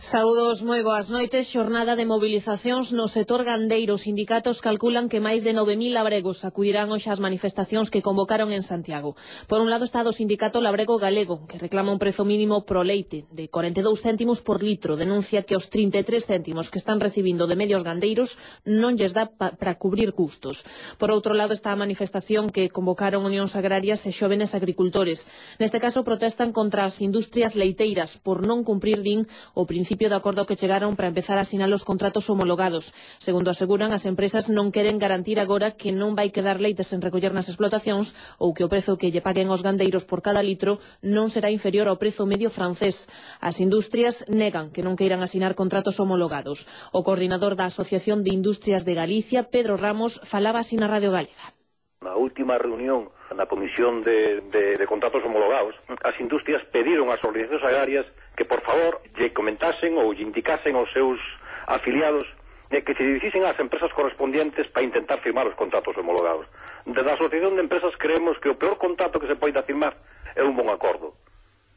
Saúdos moi boas noites, xornada de mobilizacións no sector gandeiro. Os sindicatos calculan que máis de 9.000 labregos acudirán hoxe ás manifestacións que convocaron en Santiago. Por un lado está o sindicato labrego galego, que reclama un prezo mínimo pro leite de 42 céntimos por litro. Denuncia que os 33 céntimos que están recibindo de medios gandeiros non lles dá para cubrir custos. Por outro lado está a manifestación que convocaron unións agrarias e xóvenes agricultores. Neste caso protestan contra as industrias leiteiras por non cumprir, din, o principio principio do acordo que chegaron para empezar a asinar os contratos homologados. Segundo aseguran, as empresas non queren garantir agora que non vai quedar leite sen recoller nas explotacións ou que o prezo que lle paguen os gandeiros por cada litro non será inferior ao prezo medio francés. As industrias negan que non queiran asinar contratos homologados. O coordinador da Asociación de Industrias de Galicia, Pedro Ramos, falaba así na Radio Galega. Na última reunión na Comisión de, de, de Contratos Homologados, as industrias pediron ás organizacións agrarias que, por favor, lle comentasen ou lle indicasen aos seus afiliados de que se dirixisen ás empresas correspondientes para intentar firmar os contratos homologados. Desde a Asociación de Empresas creemos que o peor contrato que se poida firmar é un bon acordo.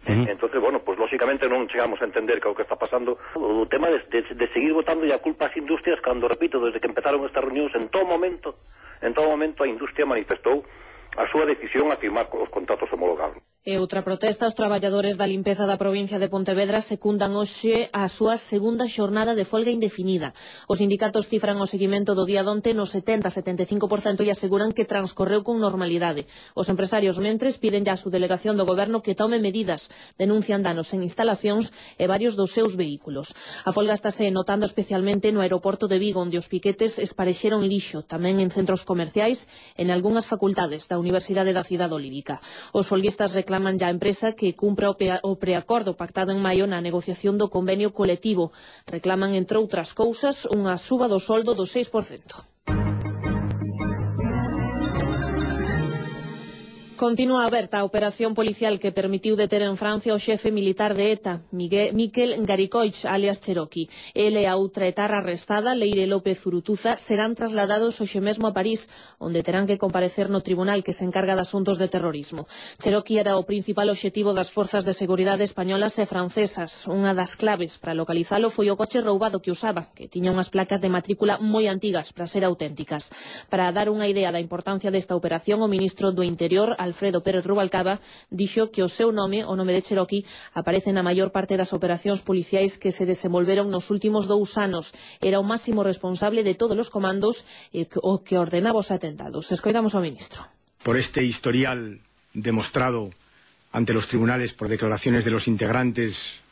Uh -huh. Entonces, bueno, pues lógicamente non chegamos a entender que o que está pasando o tema de, de, de seguir votando a culpa ás industrias cando, repito, desde que empezaron estas reunións en todo momento en todo momento a industria manifestou a súa decisión a firmar os contratos homologados. E outra protesta, os traballadores da limpeza da provincia de Pontevedra secundan hoxe a súa segunda xornada de folga indefinida. Os sindicatos cifran o seguimento do día donte no 70-75% e aseguran que transcorreu con normalidade. Os empresarios, mentres, piden a súa delegación do goberno que tome medidas. Denuncian danos en instalacións e varios dos seus vehículos. A folga estáse notando especialmente no aeroporto de Vigo, onde os piquetes esparexeron lixo, tamén en centros comerciais, en algunhas facultades da Universidade da Cidade Olívica. Os folguistas reclaman reclaman ya a empresa que cumpra o preacordo pactado en maio na negociación do convenio colectivo. Reclaman, entre outras cousas, unha suba do soldo do 6%. Continúa aberta a operación policial que permitiu deter en Francia o xefe militar de ETA, Miguel, Miquel Garicoich, alias Cherokee. Ele e a outra etarra arrestada, Leire López Urutuza, serán trasladados hoxe mesmo a París, onde terán que comparecer no tribunal que se encarga de asuntos de terrorismo. Cherokee era o principal obxectivo das forzas de seguridade españolas e francesas. Unha das claves para localizalo foi o coche roubado que usaba, que tiña unhas placas de matrícula moi antigas para ser auténticas. Para dar unha idea da importancia desta operación, o ministro do Interior, Alfonso Alfredo Pérez Rubalcaba, dixo que o seu nome, o nome de Cherokee, aparece na maior parte das operacións policiais que se desenvolveron nos últimos dous anos. Era o máximo responsable de todos os comandos e o que ordenaba os atentados. Escoidamos ao ministro. Por este historial demostrado ante los tribunales por declaraciones de los integrantes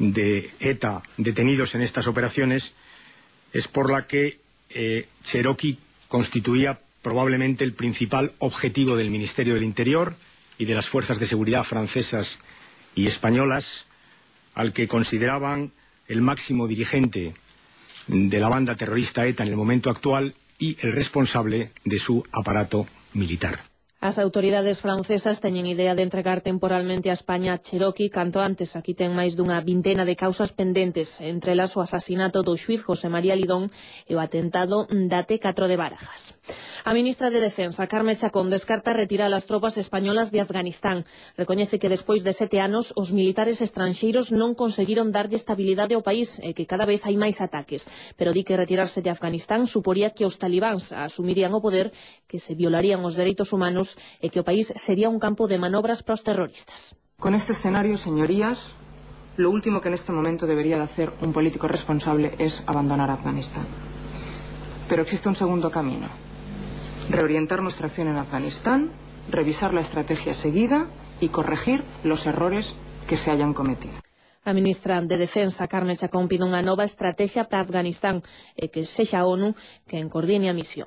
de ETA detenidos en estas operaciones es por la que eh, Cherokee constituía probablemente el principal objetivo del Ministerio del Interior y de las fuerzas de seguridad francesas y españolas, al que consideraban el máximo dirigente de la banda terrorista ETA en el momento actual y el responsable de su aparato militar. As autoridades francesas teñen idea de entregar temporalmente a España a Cherokee canto antes. Aquí ten máis dunha vintena de causas pendentes, entre elas o asasinato do xuiz José María Lidón e o atentado da T4 de Barajas. A ministra de Defensa, Carme Chacón, descarta retirar as tropas españolas de Afganistán. Recoñece que despois de sete anos os militares estranxeiros non conseguiron darlle estabilidade ao país e que cada vez hai máis ataques. Pero di que retirarse de Afganistán suporía que os talibáns asumirían o poder, que se violarían os dereitos humanos e que o país sería un campo de manobras para os terroristas. Con este escenario, señorías, lo último que en este momento debería de hacer un político responsable es abandonar Afganistán. Pero existe un segundo camino. Reorientar nuestra acción en Afganistán, revisar la estrategia seguida y corregir los errores que se hayan cometido. A ministra de Defensa, Carme Chacón, pide unha nova estrategia para Afganistán e que sexa a ONU quen coordine a misión.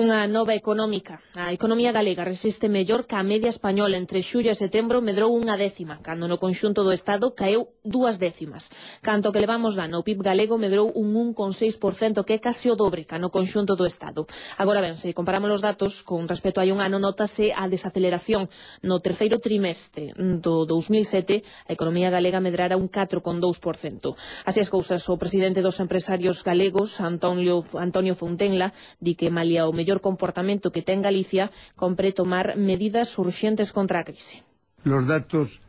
Unha nova económica. A economía galega resiste mellor que a media española entre xullo e setembro medrou unha décima, cando no conxunto do Estado caeu dúas décimas. Canto que levamos dano, o PIB galego medrou un 1,6%, que é casi o dobre ca no conxunto do Estado. Agora ben, se comparamos os datos con respecto a un ano, notase a desaceleración. No terceiro trimestre do 2007, a economía galega medrara un 4,2%. Así as cousas, o presidente dos empresarios galegos, Antonio, Antonio Fontenla, di que mal o mellor comportamento que ten Galicia, compre tomar medidas urxentes contra a crise. Los datos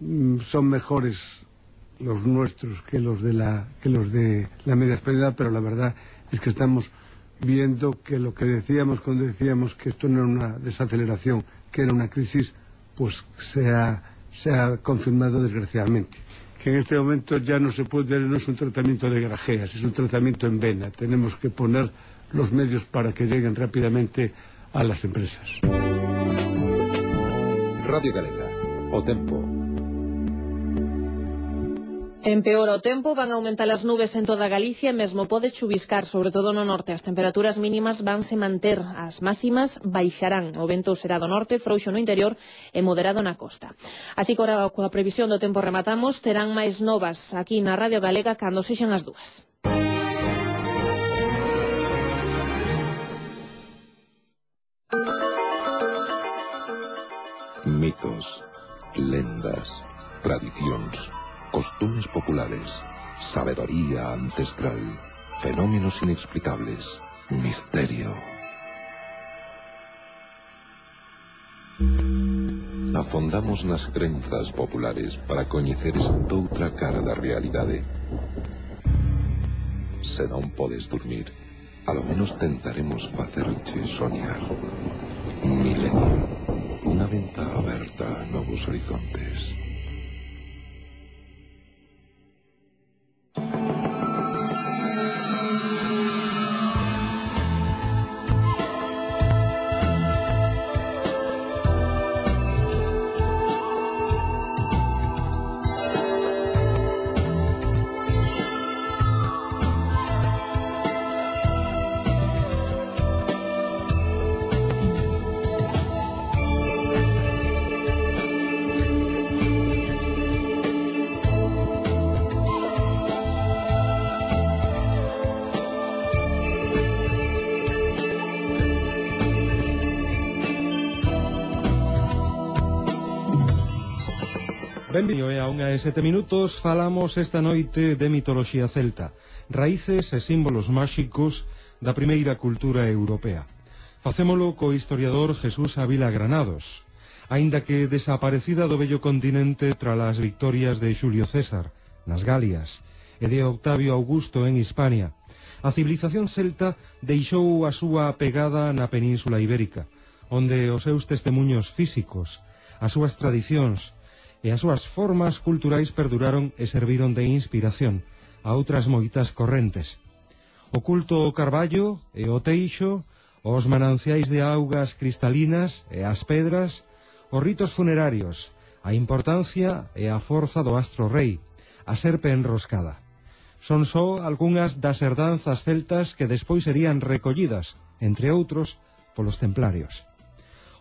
mm, son mejores los nuestros que los de la que los de la media española, pero la verdad es que estamos viendo que lo que decíamos cuando decíamos que esto no era una desaceleración, que era una crisis, pues se ha, se ha confirmado desgraciadamente. Que en este momento ya no se puede, no es un tratamiento de grajeas, es un tratamiento en vena. Tenemos que poner los medios para que lleguen rápidamente a las empresas. Radio Galega, o tempo. Empeora o tempo, van aumentar as nubes en toda Galicia e mesmo pode chuviscar, sobre todo no norte. As temperaturas mínimas vanse manter, as máximas baixarán. O vento será do norte, frouxo no interior e moderado na costa. Así que coa previsión do tempo rematamos, terán máis novas aquí na Radio Galega cando sexan as dúas. Mitos, lendas, tradicións, costumes populares, sabedoría ancestral, fenómenos inexplicables, misterio. Afondamos nas crenzas populares para coñecer esta outra cara da realidade. Se non podes dormir, a lo menos tentaremos facerche soñar. Milenio una venta abierta a nuevos horizontes. Benvido e a unha e sete minutos falamos esta noite de mitoloxía celta, raíces e símbolos máxicos da primeira cultura europea. Facémolo co historiador Jesús Ávila Granados, aínda que desaparecida do bello continente tras as victorias de Xulio César nas Galias e de Octavio Augusto en Hispania. A civilización celta deixou a súa pegada na península ibérica, onde os seus testemunhos físicos, as súas tradicións, e as súas formas culturais perduraron e serviron de inspiración a outras moitas correntes. O culto ao carballo e o teixo, os mananciais de augas cristalinas e as pedras, os ritos funerarios, a importancia e a forza do astro rei, a serpe enroscada. Son só algunhas das herdanzas celtas que despois serían recollidas, entre outros, polos templarios.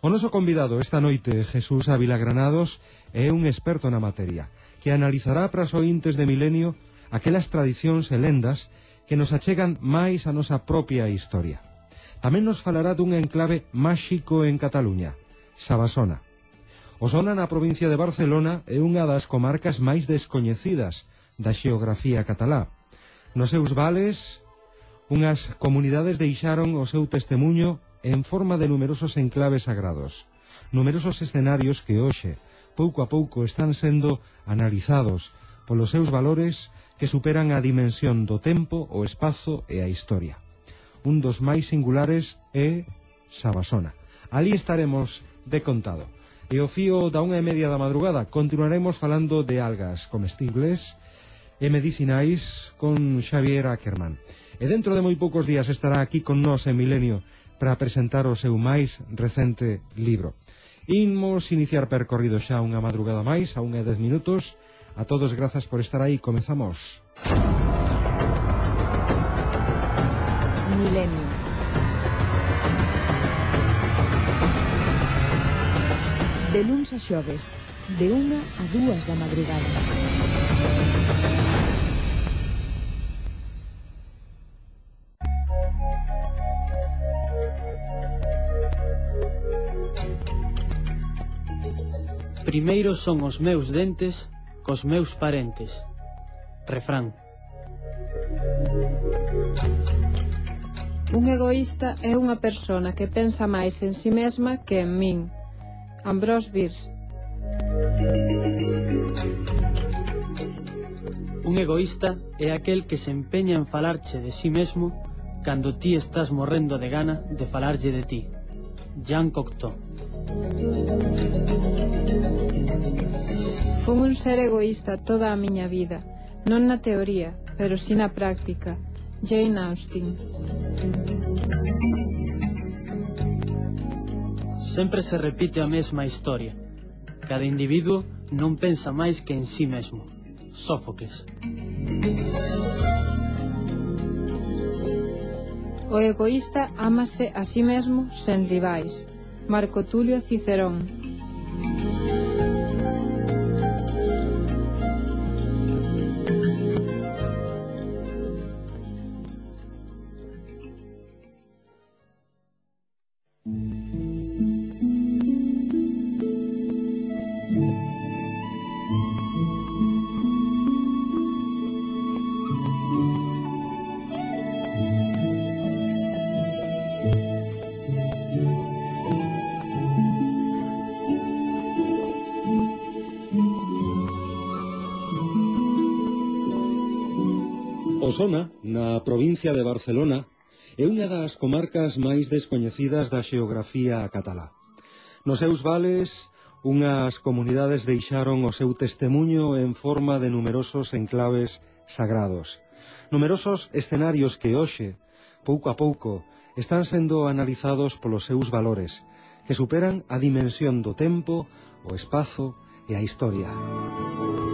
O noso convidado esta noite, Jesús Ávila Granados, é un experto na materia, que analizará para os ointes de milenio aquelas tradicións e lendas que nos achegan máis a nosa propia historia. Tamén nos falará dun enclave máxico en Cataluña, Sabasona. Osona na provincia de Barcelona é unha das comarcas máis descoñecidas da xeografía catalá. Nos seus vales, unhas comunidades deixaron o seu testemunho en forma de numerosos enclaves sagrados, numerosos escenarios que hoxe, pouco a pouco, están sendo analizados polos seus valores que superan a dimensión do tempo, o espazo e a historia. Un dos máis singulares é Sabasona. Ali estaremos de contado. E o fío da unha e media da madrugada continuaremos falando de algas comestibles e medicinais con Xavier Ackerman. E dentro de moi poucos días estará aquí con nós en Milenio para presentar o seu máis recente libro. Imos iniciar percorrido xa unha madrugada máis, a unha e dez minutos. A todos grazas por estar aí, comezamos. Milenio De luns a xoves, de unha a dúas da madrugada. primeiros son os meus dentes cos meus parentes. Refrán. Un egoísta é unha persona que pensa máis en si sí mesma que en min. Ambrose Bierce. Un egoísta é aquel que se empeña en falarche de si sí mesmo cando ti estás morrendo de gana de falarlle de ti. Jean Cocteau. Fun un ser egoísta toda a miña vida, non na teoría, pero si na práctica. Jane Austen. Sempre se repite a mesma historia. Cada individuo non pensa máis que en sí mesmo. Sófocles. O egoísta amase a sí mesmo sen rivais. Marco Tulio Cicerón. Osona, na provincia de Barcelona, é unha das comarcas máis descoñecidas da xeografía catalá. Nos seus vales, unhas comunidades deixaron o seu testemunho en forma de numerosos enclaves sagrados. Numerosos escenarios que hoxe, pouco a pouco, están sendo analizados polos seus valores, que superan a dimensión do tempo, o espazo e a historia. Música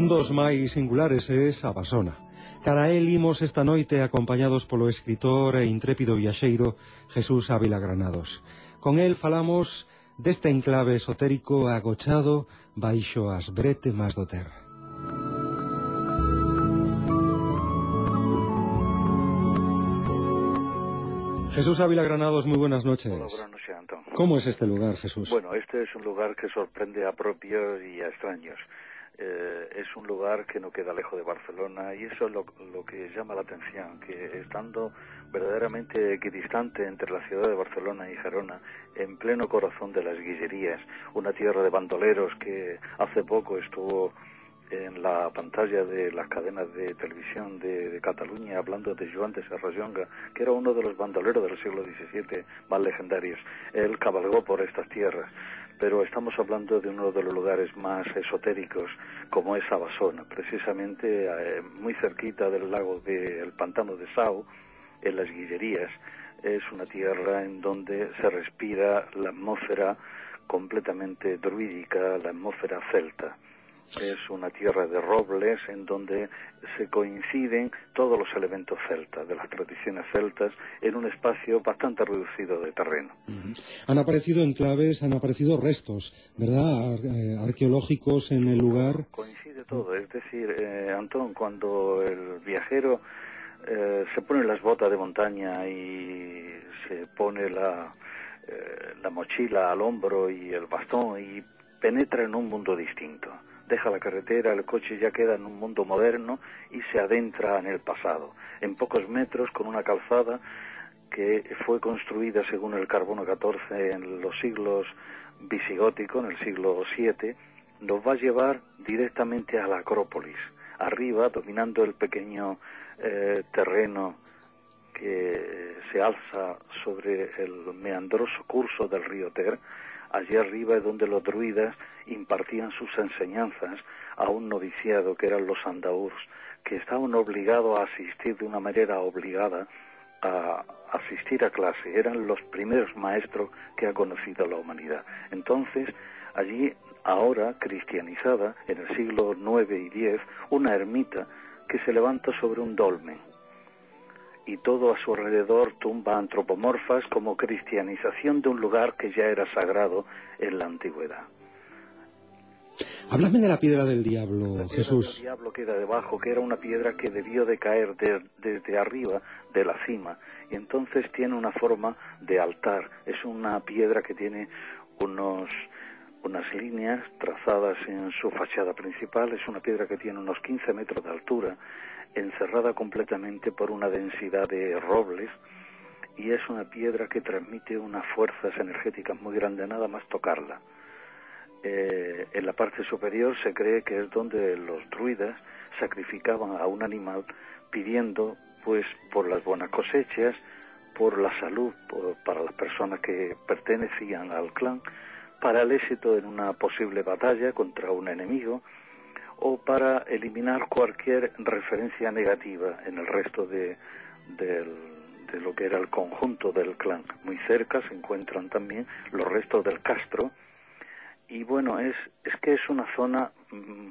Un dos máis singulares é Sabasona. Cara el imos esta noite acompañados polo escritor e intrépido viaxeiro Jesús Ávila Granados. Con el falamos deste enclave esotérico agochado baixo as bretemas do terra. Jesús Ávila Granados, muy buenas noches. Hola, buenas noches, Antón. ¿Cómo es este lugar, Jesús? Bueno, este es un lugar que sorprende a propios y a extraños. Eh, es un lugar que no queda lejos de Barcelona y eso es lo, que llama la atención, que estando verdaderamente equidistante entre la ciudad de Barcelona y Gerona, en pleno corazón de las Guillerías, una tierra de bandoleros que hace poco estuvo en la pantalla de las cadenas de televisión de, de Cataluña hablando de Joan de Serrallonga, que era uno de los bandoleros del siglo XVII más legendarios. Él cabalgó por estas tierras pero estamos hablando de uno de los lugares más esotéricos como es Abasona, precisamente eh, muy cerquita del lago del pantano de Sau, en las Guillerías. Es una tierra en donde se respira la atmósfera completamente druídica, la atmósfera celta es una tierra de robles en donde se coinciden todos los elementos celtas, de las tradiciones celtas, en un espacio bastante reducido de terreno. Uh -huh. Han aparecido enclaves, han aparecido restos, ¿verdad?, Ar eh, arqueológicos en el lugar. Coincide todo, es decir, eh, Antón, cuando el viajero eh, se pone las botas de montaña y se pone la, eh, la mochila al hombro y el bastón y penetra en un mundo distinto deja la carretera, el coche ya queda en un mundo moderno y se adentra en el pasado, en pocos metros con una calzada que fue construida según el carbono 14 en los siglos visigóticos, en el siglo VII, nos va a llevar directamente a la Acrópolis, arriba, dominando el pequeño eh, terreno que se alza sobre el meandroso curso del río Ter, allí arriba es donde los druidas impartían sus enseñanzas a un noviciado que eran los andaúrs, que estaban obligados a asistir de una manera obligada a asistir a clase, eran los primeros maestros que ha conocido la humanidad. Entonces, allí, ahora cristianizada, en el siglo IX y X, una ermita que se levanta sobre un dolmen y todo a su alrededor tumba antropomorfas como cristianización de un lugar que ya era sagrado en la antigüedad. Háblame de la piedra del diablo, La piedra Jesús. diablo queda debajo, que era una piedra que debió de caer de- desde arriba de la cima y entonces tiene una forma de altar. Es una piedra que tiene unos unas líneas trazadas en su fachada principal. Es una piedra que tiene unos 15 metros de altura, encerrada completamente por una densidad de robles y es una piedra que transmite unas fuerzas energéticas muy grandes nada más tocarla. Eh, en la parte superior se cree que es donde los druidas sacrificaban a un animal pidiendo pues por las buenas cosechas, por la salud por- para las personas que pertenecían al clan, para el éxito en una posible batalla contra un enemigo o para eliminar cualquier referencia negativa en el resto de, del- de lo que era el conjunto del clan. Muy cerca se encuentran también los restos del castro y bueno, es, es que es una zona mm,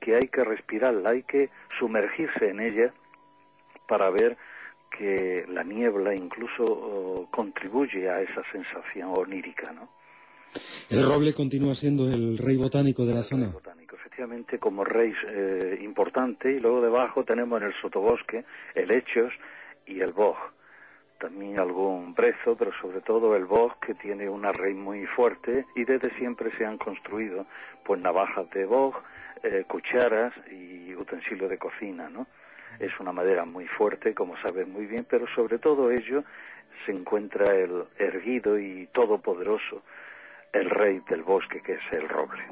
que hay que respirarla, hay que sumergirse en ella para ver que la niebla incluso oh, contribuye a esa sensación onírica, ¿no? El roble continúa siendo el rey botánico de la zona. Efectivamente como rey eh, importante y luego debajo tenemos en el sotobosque el hechos y el boj. También algún brezo pero sobre todo el boj que tiene una raíz muy fuerte y desde siempre se han construido pues navajas de boj eh, cucharas y utensilios de cocina no es una madera muy fuerte como saben muy bien pero sobre todo ello se encuentra el erguido y todopoderoso el rey del bosque que es el roble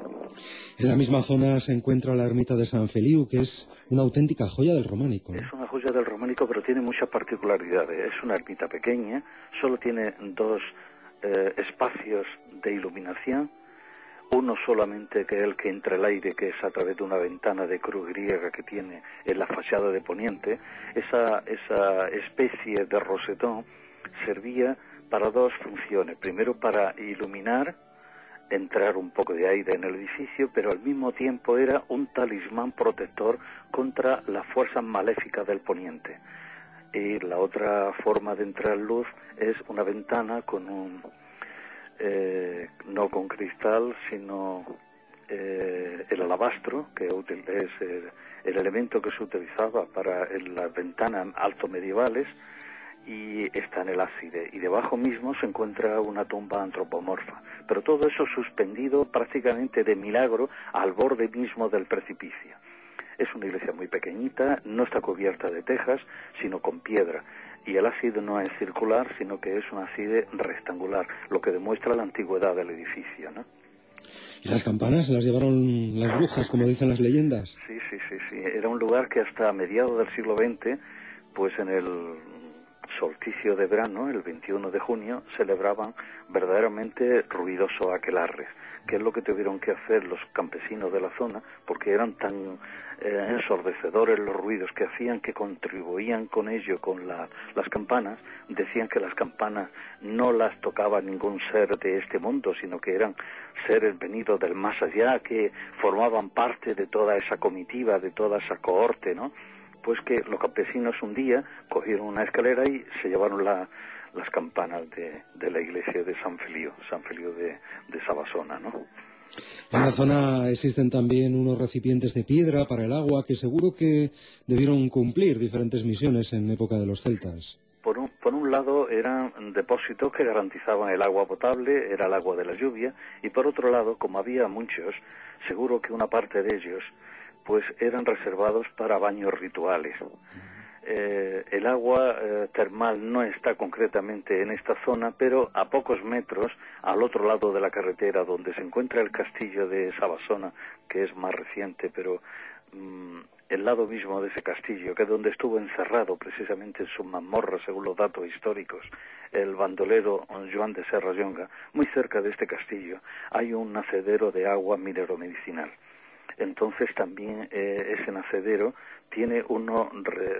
En la misma zona se encuentra la ermita de San Feliu, que es una auténtica joya del románico. ¿no? Es una joya del románico, pero tiene muchas particularidades. Es una ermita pequeña, solo tiene dos eh, espacios de iluminación. Uno solamente que es el que entra el aire, que es a través de una ventana de cruz griega que tiene en la fachada de poniente. Esa, esa especie de rosetón servía para dos funciones. Primero para iluminar entrar un poco de aire en el edificio, pero al mismo tiempo era un talismán protector contra las fuerzas maléficas del poniente. Y la otra forma de entrar luz es una ventana con un, eh, no con cristal, sino eh, el alabastro, que es el, el elemento que se utilizaba para las ventanas alto medievales, y está en el ábside y debajo mismo se encuentra una tumba antropomorfa. Pero todo eso suspendido prácticamente de milagro al borde mismo del precipicio. Es una iglesia muy pequeñita, no está cubierta de tejas, sino con piedra. Y el ábside no es circular, sino que es un ábside rectangular, lo que demuestra la antigüedad del edificio, ¿no? Y las campanas las llevaron las brujas, como dicen las leyendas. Sí, sí, sí, sí. Era un lugar que hasta mediados del siglo XX, pues en el solsticio de verano, el 21 de junio, celebraban verdaderamente ruidoso aquelarres, que es lo que tuvieron que hacer los campesinos de la zona, porque eran tan eh, ensordecedores los ruidos que hacían que contribuían con ello, con la- las campanas, decían que las campanas no las tocaba ningún ser de este mundo, sino que eran seres venidos del más allá, que formaban parte de toda esa comitiva, de toda esa cohorte, ¿no? Pues que los campesinos un día cogieron una escalera y se llevaron la- las campanas de, de la iglesia de San Feliu, San Feliu de, de Sabasona, ¿no? En la zona existen también unos recipientes de piedra para el agua que seguro que debieron cumplir diferentes misiones en época de los celtas. Por un, por un lado eran depósitos que garantizaban el agua potable, era el agua de la lluvia, y por otro lado, como había muchos, seguro que una parte de ellos pues eran reservados para baños rituales. Eh, el agua eh, termal no está concretamente en esta zona, pero a pocos metros, al otro lado de la carretera, donde se encuentra el castillo de Sabasona, que es más reciente, pero mm, el lado mismo de ese castillo, que es donde estuvo encerrado precisamente en su mazmorra, según los datos históricos, el bandolero Joan de Serra Yonga, muy cerca de este castillo, hay un nacedero de agua minero-medicinal. Entonces también eh, ese nacedero tiene unos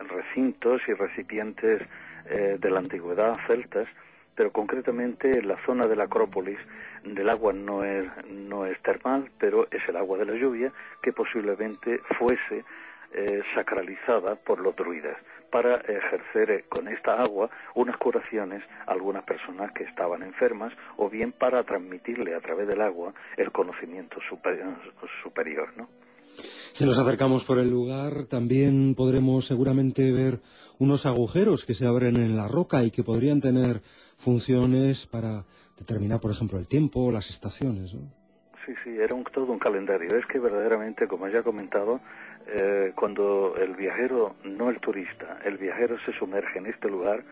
recintos y recipientes eh, de la antigüedad celtas, pero concretamente en la zona de la Acrópolis del agua no es, no es termal, pero es el agua de la lluvia que posiblemente fuese eh, sacralizada por los druidas para ejercer eh, con esta agua unas curaciones a algunas personas que estaban enfermas o bien para transmitirle a través del agua el conocimiento superior, superior ¿no? Si nos acercamos por el lugar, también podremos seguramente ver unos agujeros que se abren en la roca y que podrían tener funciones para determinar, por ejemplo, el tiempo o las estaciones. ¿no? Sí, sí, era un, todo un calendario. Es que verdaderamente, como ya he comentado, eh, cuando el viajero, no el turista, el viajero se sumerge en este lugar,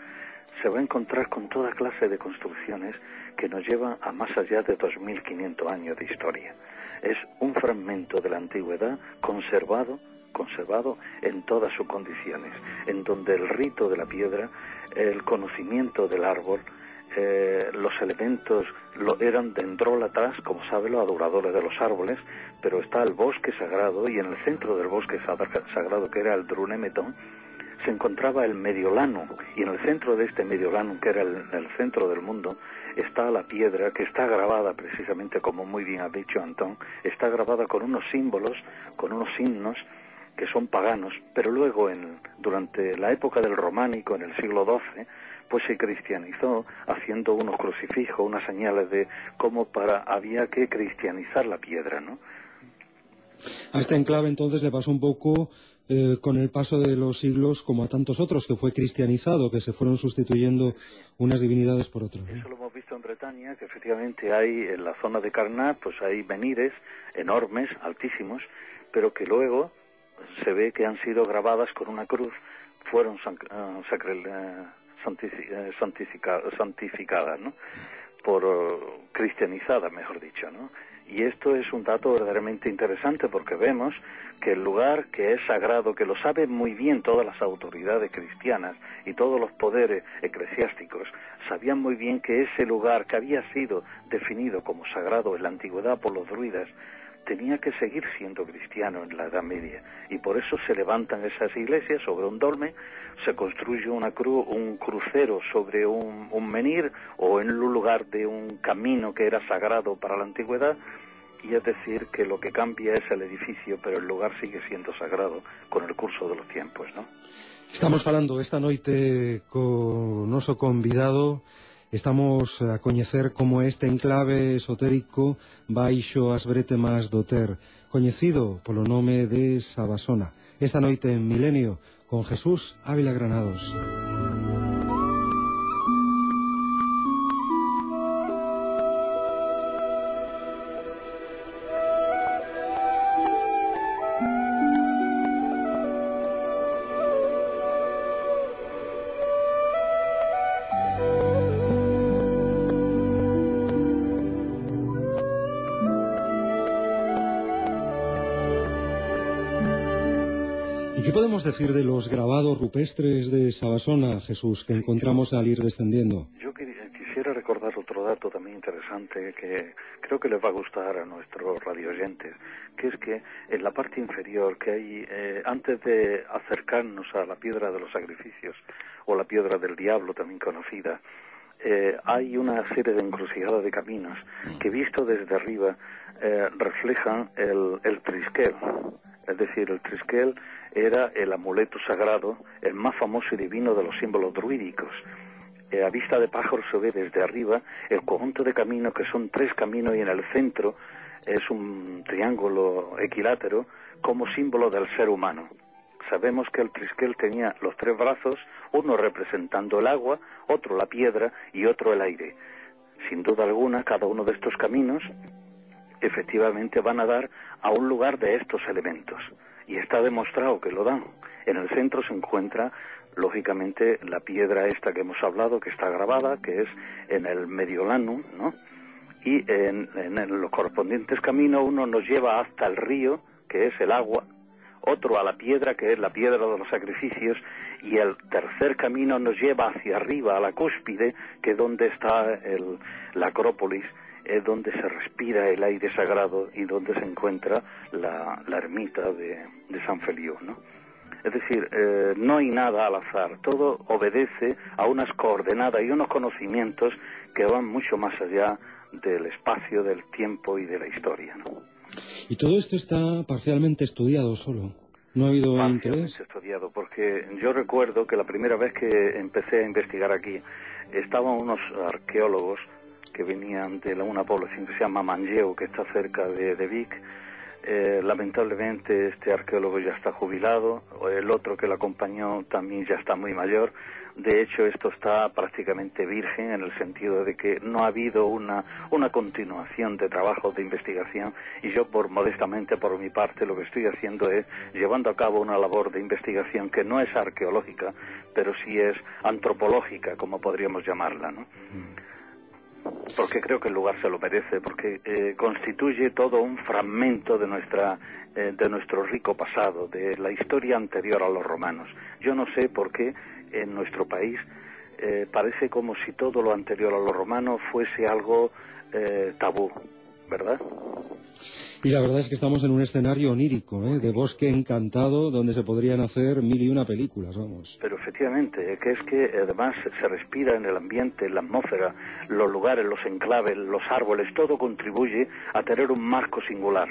se va a encontrar con toda clase de construcciones que nos llevan a más allá de 2.500 años de historia. Es un fragmento de la antigüedad conservado, conservado en todas sus condiciones, en donde el rito de la piedra, el conocimiento del árbol, eh, los elementos lo, eran dendrólatas, como sabe, los adoradores de los árboles, pero está el bosque sagrado y en el centro del bosque sagrado, que era el Drunemeton, se encontraba el Mediolano y en el centro de este Mediolano, que era el, centro del mundo, está la piedra que está grabada precisamente, como muy bien ha dicho Antón, está grabada con unos símbolos, con unos signos que son paganos, pero luego en, durante la época del románico, en el siglo XII, pues se cristianizó haciendo unos crucifijos, unas señales de cómo para había que cristianizar la piedra, ¿no? A este enclave entonces le pasó un poco eh, con el paso de los siglos como a tantos otros que fue cristianizado, que se fueron sustituyendo unas divinidades por otras. Eso lo hemos visto en Bretaña, que efectivamente hay en la zona de Carnat, pues hay menires enormes, altísimos, pero que luego se ve que han sido grabadas con una cruz, fueron uh, eh, santificadas, ¿no? por uh, cristianizadas, mejor dicho, ¿no? Y esto es un dato verdaderamente interesante porque vemos que el lugar que es sagrado, que lo saben muy bien todas las autoridades cristianas y todos los poderes eclesiásticos, sabían muy bien que ese lugar que había sido definido como sagrado en la antigüedad por los druidas, tenía que seguir siendo cristiano en la Edad Media y por eso se levantan esas iglesias sobre un dolmen, se construye una cruz, un crucero sobre un, menir o en un lugar de un camino que era sagrado para la antigüedad y es decir que lo que cambia es el edificio pero el lugar sigue siendo sagrado con el curso de los tiempos, ¿no? Estamos hablando esta noche con noso convidado Estamos a coñecer como este enclave esotérico baixo as bretemas do Ter, coñecido polo nome de Sabasona. Esta noite en Milenio, con Jesús Ávila Granados. De los grabados rupestres de Sabasona, Jesús, que encontramos al ir descendiendo? Yo quisiera recordar otro dato también interesante que creo que les va a gustar a nuestros radioyentes, que es que en la parte inferior que hay, eh, antes de acercarnos a la piedra de los sacrificios, o la piedra del diablo también conocida, eh, hay una serie de encrucijadas de caminos que visto desde arriba eh, reflejan el, el trisquel, es decir, el trisquel era el amuleto sagrado, el más famoso y divino de los símbolos druídicos. Eh, a vista de pájaro se ve desde arriba el conjunto de caminos, que son tres caminos y en el centro es un triángulo equilátero como símbolo del ser humano. Sabemos que el trisquel tenía los tres brazos, uno representando el agua, otro la piedra y otro el aire. Sin duda alguna, cada uno de estos caminos efectivamente van a dar a un lugar de estos elementos y está demostrado que lo dan. En el centro se encuentra, lógicamente, la piedra esta que hemos hablado, que está grabada, que es en el Mediolanum, ¿no? Y en, los correspondientes caminos uno nos lleva hasta el río, que es el agua, otro a la piedra, que es la piedra de los sacrificios, y el tercer camino nos lleva hacia arriba, a la cúspide, que es donde está el, la Acrópolis, es donde se respira el aire sagrado y donde se encuentra la, ermita de, San Feliu, ¿no? Es decir, eh, no hay nada al azar, todo obedece a unas coordenadas y unos conocimientos que van mucho más allá del espacio, del tiempo y de la historia. ¿no? Y todo esto está parcialmente estudiado solo. ¿No ha habido Parcialmente interés? estudiado, porque yo recuerdo que la primera vez que empecé a investigar aquí, estaban unos arqueólogos que venían de la- una población que se llama Manlleu, que está cerca de, de Vic. Eh, lamentablemente este arqueólogo ya está jubilado, el otro que lo acompañó también ya está muy mayor. De hecho, esto está prácticamente virgen en el sentido de que no ha habido una, una continuación de trabajos de investigación y yo, por modestamente, por mi parte, lo que estoy haciendo es llevando a cabo una labor de investigación que no es arqueológica, pero sí es antropológica, como podríamos llamarla, ¿no? Porque creo que el lugar se lo merece, porque eh, constituye todo un fragmento de nuestra eh, de nuestro rico pasado, de la historia anterior a los romanos. Yo no sé por qué en nuestro país eh, parece como si todo lo anterior a los romanos fuese algo eh, tabú, ¿verdad? Y la verdad es que estamos en un escenario onírico, ¿eh? de bosque encantado, donde se podrían hacer mil y una películas, vamos. Pero efectivamente, que es que además se respira en el ambiente, en la atmósfera, los lugares, los enclaves, los árboles, todo contribuye a tener un marco singular.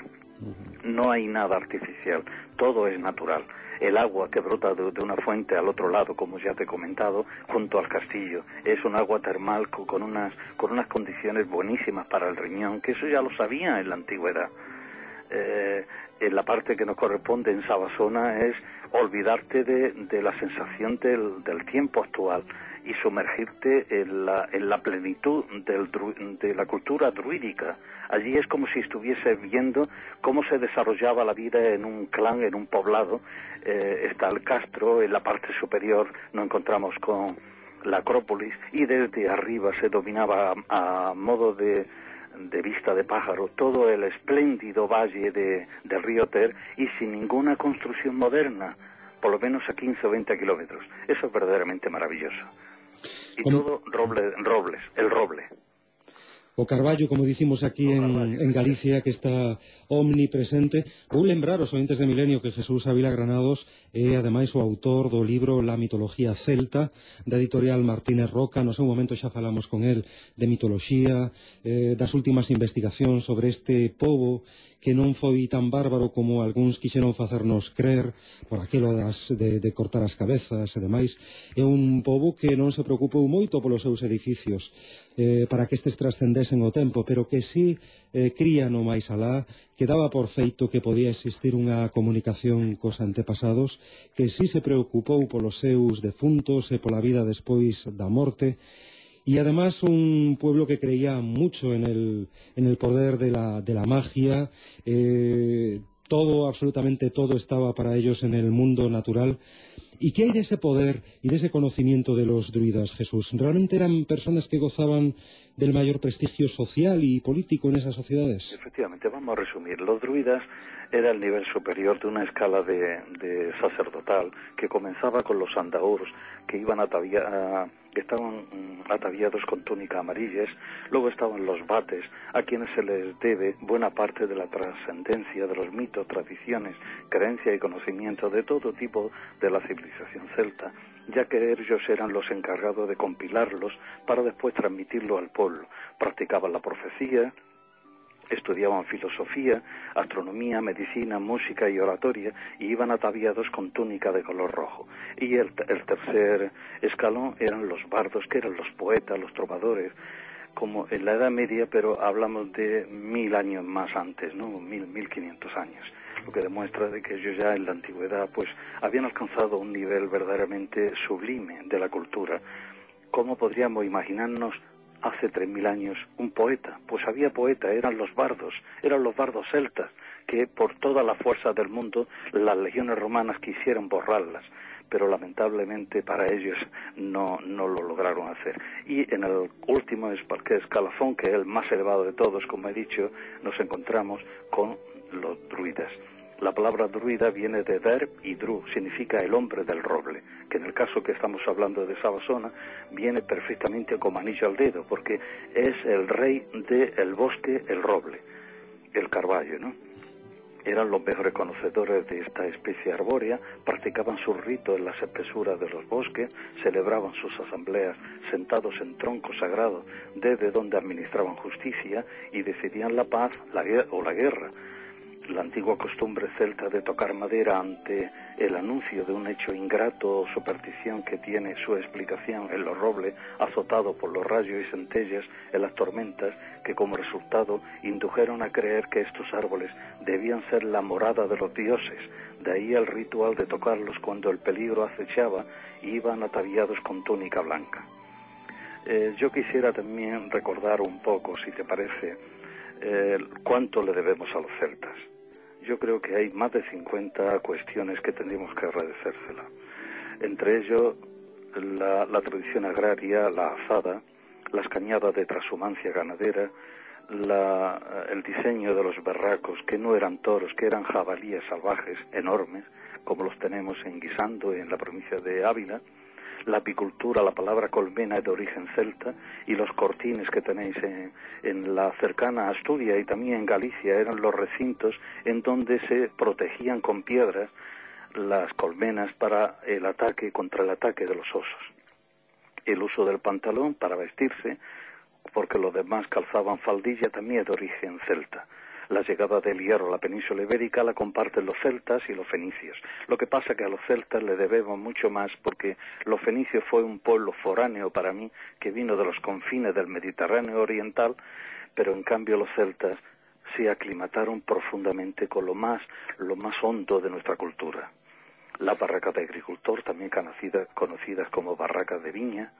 No hay nada artificial, todo es natural. El agua que brota de, una fuente al otro lado, como ya te he comentado, junto al castillo, es un agua termal co- con unas, con unas condiciones buenísimas para el riñón, que eso ya lo sabía en la antigüedad. Eh, en la parte que nos corresponde en Sabasona es olvidarte de, de la sensación del, del tiempo actual y sumergirte en la, en la plenitud del de la cultura druídica. Allí es como si estuviese viendo cómo se desarrollaba la vida en un clan, en un poblado. Eh, está el castro, en la parte superior nos encontramos con la Acrópolis y desde arriba se dominaba a, a modo de, de vista de pájaro todo el espléndido valle de, del río Ter y sin ninguna construcción moderna, por lo menos a 15 o 20 kilómetros. Eso es verdaderamente maravilloso. E como... todo roble, robles, el roble. O carballo, como dicimos aquí en, en Galicia, que está omnipresente. Vou lembrar os ointes de Milenio que Jesús Ávila Granados é, ademais, o autor do libro La mitología celta, da editorial Martínez Roca. No seu momento xa falamos con el de mitoloxía, eh, das últimas investigacións sobre este povo que non foi tan bárbaro como algúns quixeron facernos crer por aquilo das, de, de cortar as cabezas e demais. É un pobo que non se preocupou moito polos seus edificios eh, para que estes trascendesen o tempo, pero que sí eh, cría no máis alá que daba por feito que podía existir unha comunicación cos antepasados que sí se preocupou polos seus defuntos e pola vida despois da morte y además un pueblo que creía mucho en el, en el poder de la, de la magia, eh, todo, absolutamente todo estaba para ellos en el mundo natural. ¿Y qué hay de ese poder y de ese conocimiento de los druidas, Jesús? ¿Realmente eran personas que gozaban del mayor prestigio social y político en esas sociedades? Efectivamente, vamos a resumir. Los druidas era el nivel superior de una escala de, de sacerdotal que comenzaba con los andaurs que iban atavia, a- que estaban mm, ataviados con túnica amarillas, luego estaban los bates, a quienes se les debe buena parte de la trascendencia de los mitos, tradiciones, creencia y conocimiento de todo tipo de la civilización celta, ya que ellos eran los encargados de compilarlos para después transmitirlo al pueblo. Practicaban la profecía, estudiaban filosofía, astronomía, medicina, música y oratoria y iban ataviados con túnica de color rojo. Y el, el tercer escalón eran los bardos, que eran los poetas, los trovadores, como en la Edad Media, pero hablamos de mil años más antes, ¿no? Mil, mil quinientos años. Lo que demuestra de que ellos ya en la antigüedad, pues, habían alcanzado un nivel verdaderamente sublime de la cultura. ¿Cómo podríamos imaginarnos hace tres mil años un poeta? Pues había poeta, eran los bardos, eran los bardos celtas, que por toda la fuerza del mundo las legiones romanas quisieron borrarlas pero lamentablemente para ellos no, no lo lograron hacer. Y en el último escalafón, que es el más elevado de todos, como he dicho, nos encontramos con los druidas. La palabra druida viene de der y dru, significa el hombre del roble, que en el caso que estamos hablando de Sabasona viene perfectamente como anillo al dedo, porque es el rey del bosque, el roble, el carballo, ¿no? eran los mejores conocedores de esta especie arbórea, practicaban sus ritos en las espesuras de los bosques, celebraban sus asambleas sentados en troncos sagrados desde donde administraban justicia y decidían la paz la o la guerra la antigua costumbre celta de tocar madera ante el anuncio de un hecho ingrato o superstición que tiene su explicación en los robles azotados por los rayos y centellas en las tormentas que como resultado indujeron a creer que estos árboles debían ser la morada de los dioses, de ahí el ritual de tocarlos cuando el peligro acechaba y iban ataviados con túnica blanca. Eh, yo quisiera también recordar un poco, si te parece, eh, cuánto le debemos a los celtas yo creo que hay más de 50 cuestiones que tendríamos que agradecérsela. Entre ellos, la, tradición agraria, la azada, las cañadas de transhumancia ganadera, el diseño de los barracos, que no eran toros, que eran jabalíes salvajes enormes, como los tenemos en Guisando, en la provincia de Ávila, la apicultura, la palabra colmena es de origen celta y los cortines que tenéis en, la cercana Asturias y también en Galicia eran los recintos en donde se protegían con piedras las colmenas para el ataque, contra el ataque de los osos. El uso del pantalón para vestirse, porque los demás calzaban faldilla, también es de origen celta la llegada del hierro a la península ibérica la comparten los celtas y los fenicios. Lo que pasa que a los celtas le debemos mucho más porque los fenicios fue un pueblo foráneo para mí que vino de los confines del Mediterráneo oriental, pero en cambio los celtas se aclimataron profundamente con lo más, lo más hondo de nuestra cultura. La barraca de agricultor, también conocidas como barracas de viña,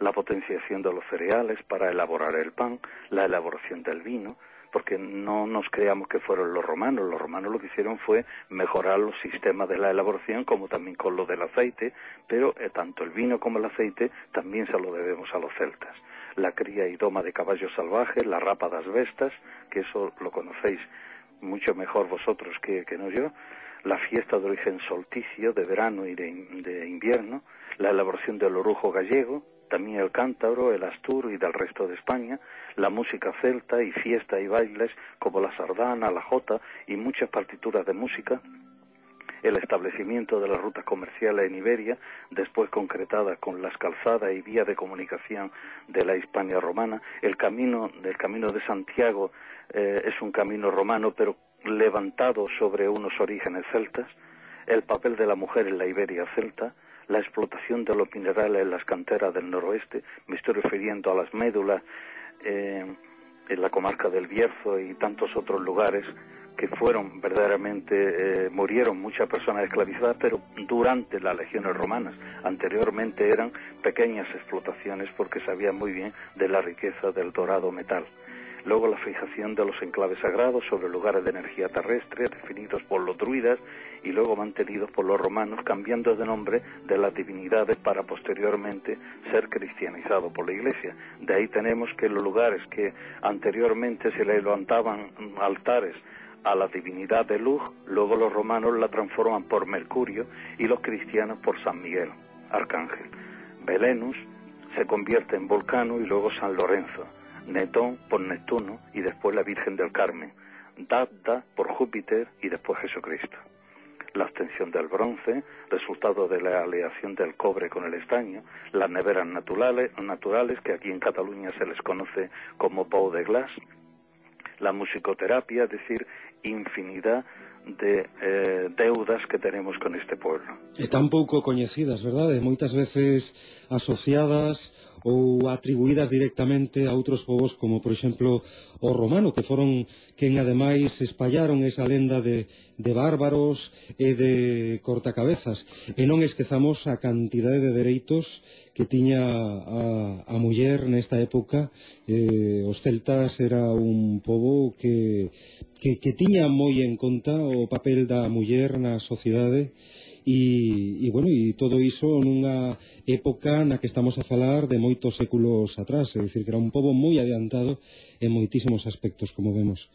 la potenciación de los cereales para elaborar el pan, la elaboración del vino, porque no nos creamos que fueron los romanos. Los romanos lo que hicieron fue mejorar los sistemas de la elaboración, como también con lo del aceite, pero eh, tanto el vino como el aceite también se lo debemos a los celtas. La cría y doma de caballos salvajes, la rapa de vestas, que eso lo conocéis mucho mejor vosotros que, no yo, la fiesta de origen solsticio, de verano y de, de invierno, la elaboración del orujo gallego, también el cántabro, el astur y del resto de España, la música celta y fiesta y bailes como la sardana, la jota y muchas partituras de música, el establecimiento de las rutas comerciales en Iberia, después concretada con las calzadas y vías de comunicación de la Hispania romana, el camino del camino de Santiago eh, es un camino romano pero levantado sobre unos orígenes celtas, el papel de la mujer en la Iberia celta, la explotación de los minerales en las canteras del noroeste, me estoy refiriendo a las médulas eh, en la comarca del Bierzo y tantos otros lugares que fueron verdaderamente, eh, murieron muchas personas esclavizadas, pero durante las legiones romanas. Anteriormente eran pequeñas explotaciones porque sabían muy bien de la riqueza del dorado metal luego la fijación de los enclaves sagrados sobre lugares de energía terrestre definidos por los druidas y luego mantenidos por los romanos cambiando de nombre de las divinidades para posteriormente ser cristianizados por la iglesia. De ahí tenemos que los lugares que anteriormente se le levantaban altares a la divinidad de luz, luego los romanos la transforman por Mercurio y los cristianos por San Miguel, arcángel. Belenus se convierte en Volcano y luego San Lorenzo. Netón por Neptuno y después la Virgen del Carmen, Dada por Júpiter y después Jesucristo. La obtención del bronce, resultado de la aleación del cobre con el estaño, las neveras naturales, naturales que aquí en Cataluña se les conoce como Bau de Glass, la musicoterapia, es decir, infinidad de eh, deudas que tenemos con este pueblo. E tan pouco coñecidas, verdade? Moitas veces asociadas ou atribuídas directamente a outros povos como por exemplo o romano que foron quen ademais espallaron esa lenda de, de bárbaros e de cortacabezas. E non esquezamos a cantidade de dereitos que tiña a, a muller nesta época. Eh, os celtas era un povo que, que, que tiña moi en conta o papel da muller na sociedade e, e, bueno, e todo iso nunha época na que estamos a falar de moitos séculos atrás, é dicir, que era un pobo moi adiantado en moitísimos aspectos, como vemos.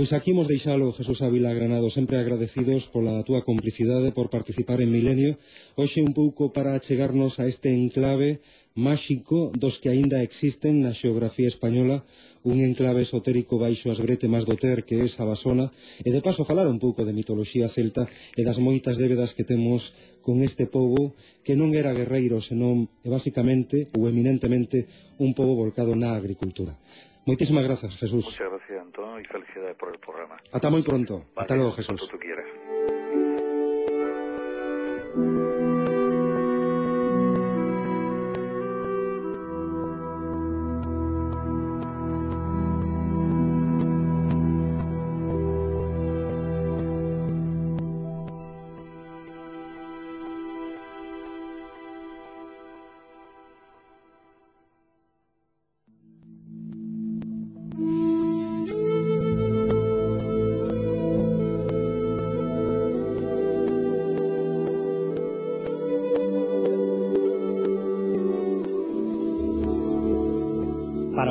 Pois aquí imos deixalo, Jesús Ávila Granado, sempre agradecidos pola túa complicidade por participar en Milenio, hoxe un pouco para achegarnos a este enclave máxico dos que aínda existen na xeografía española, un enclave esotérico baixo as bretemas do Ter, que é Sabasona, e de paso falar un pouco de mitoloxía celta e das moitas débedas que temos con este povo que non era guerreiro, senón, e basicamente, ou eminentemente, un povo volcado na agricultura. Moitísimas grazas, Jesús. Muchas gracias, Antón, y felicidades por el programa. Ata moi pronto. Vale, Ata logo, Jesús. Cuando tú quieras.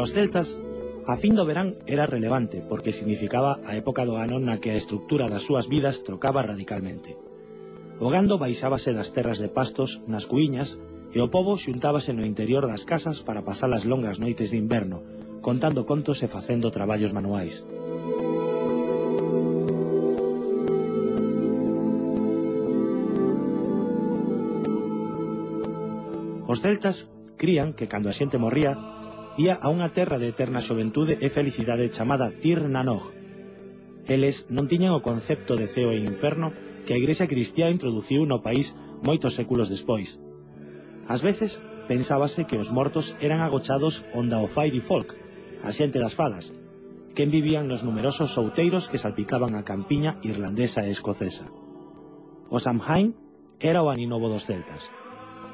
Os celtas A fin do verán era relevante, porque significaba a época do ano na que a estructura das súas vidas trocaba radicalmente. O gando baixábase das terras de pastos, nas cuiñas, e o pobo xuntábase no interior das casas para pasar as longas noites de inverno, contando contos e facendo traballos manuais. Os celtas crían que cando a xente morría ía a unha terra de eterna xoventude e felicidade chamada Tir Nanog. Eles non tiñan o concepto de ceo e inferno que a Igrexa Cristiá introduciu no país moitos séculos despois. Ás veces, pensábase que os mortos eran agochados onda o Fairy Folk, a xente das fadas, quen vivían nos numerosos outeiros que salpicaban a campiña irlandesa e escocesa. O Samhain era o aninovo dos celtas.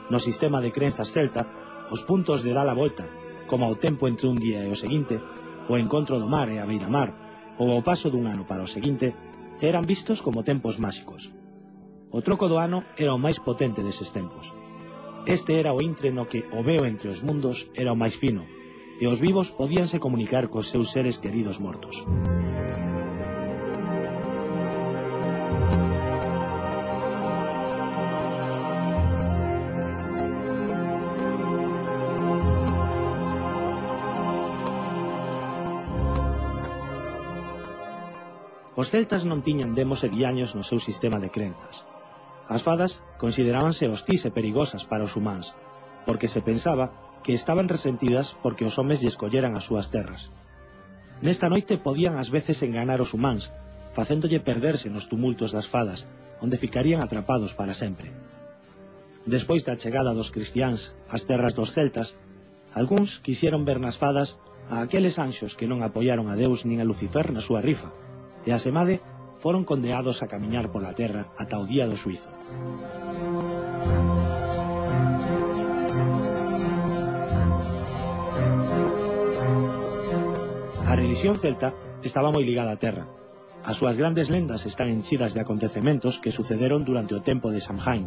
No sistema de crenzas celta, os puntos de dar a volta como o tempo entre un día e o seguinte, o encontro do mar e a beira mar, ou o paso dun ano para o seguinte, eran vistos como tempos máxicos. O troco do ano era o máis potente deses tempos. Este era o intre no que o veo entre os mundos era o máis fino, e os vivos podíanse comunicar cos seus seres queridos mortos. Os celtas non tiñan demos e diaños no seu sistema de crenzas. As fadas considerábanse hostís e perigosas para os humáns, porque se pensaba que estaban resentidas porque os homes lle escolleran as súas terras. Nesta noite podían ás veces enganar os humáns, facéndolle perderse nos tumultos das fadas, onde ficarían atrapados para sempre. Despois da chegada dos cristiáns ás terras dos celtas, algúns quixeron ver nas fadas a aqueles anxos que non apoiaron a Deus nin a Lucifer na súa rifa, e Asemade foron condeados a camiñar pola terra ata o día do suizo. A religión celta estaba moi ligada á terra. As súas grandes lendas están enchidas de acontecementos que sucederon durante o tempo de Samhain.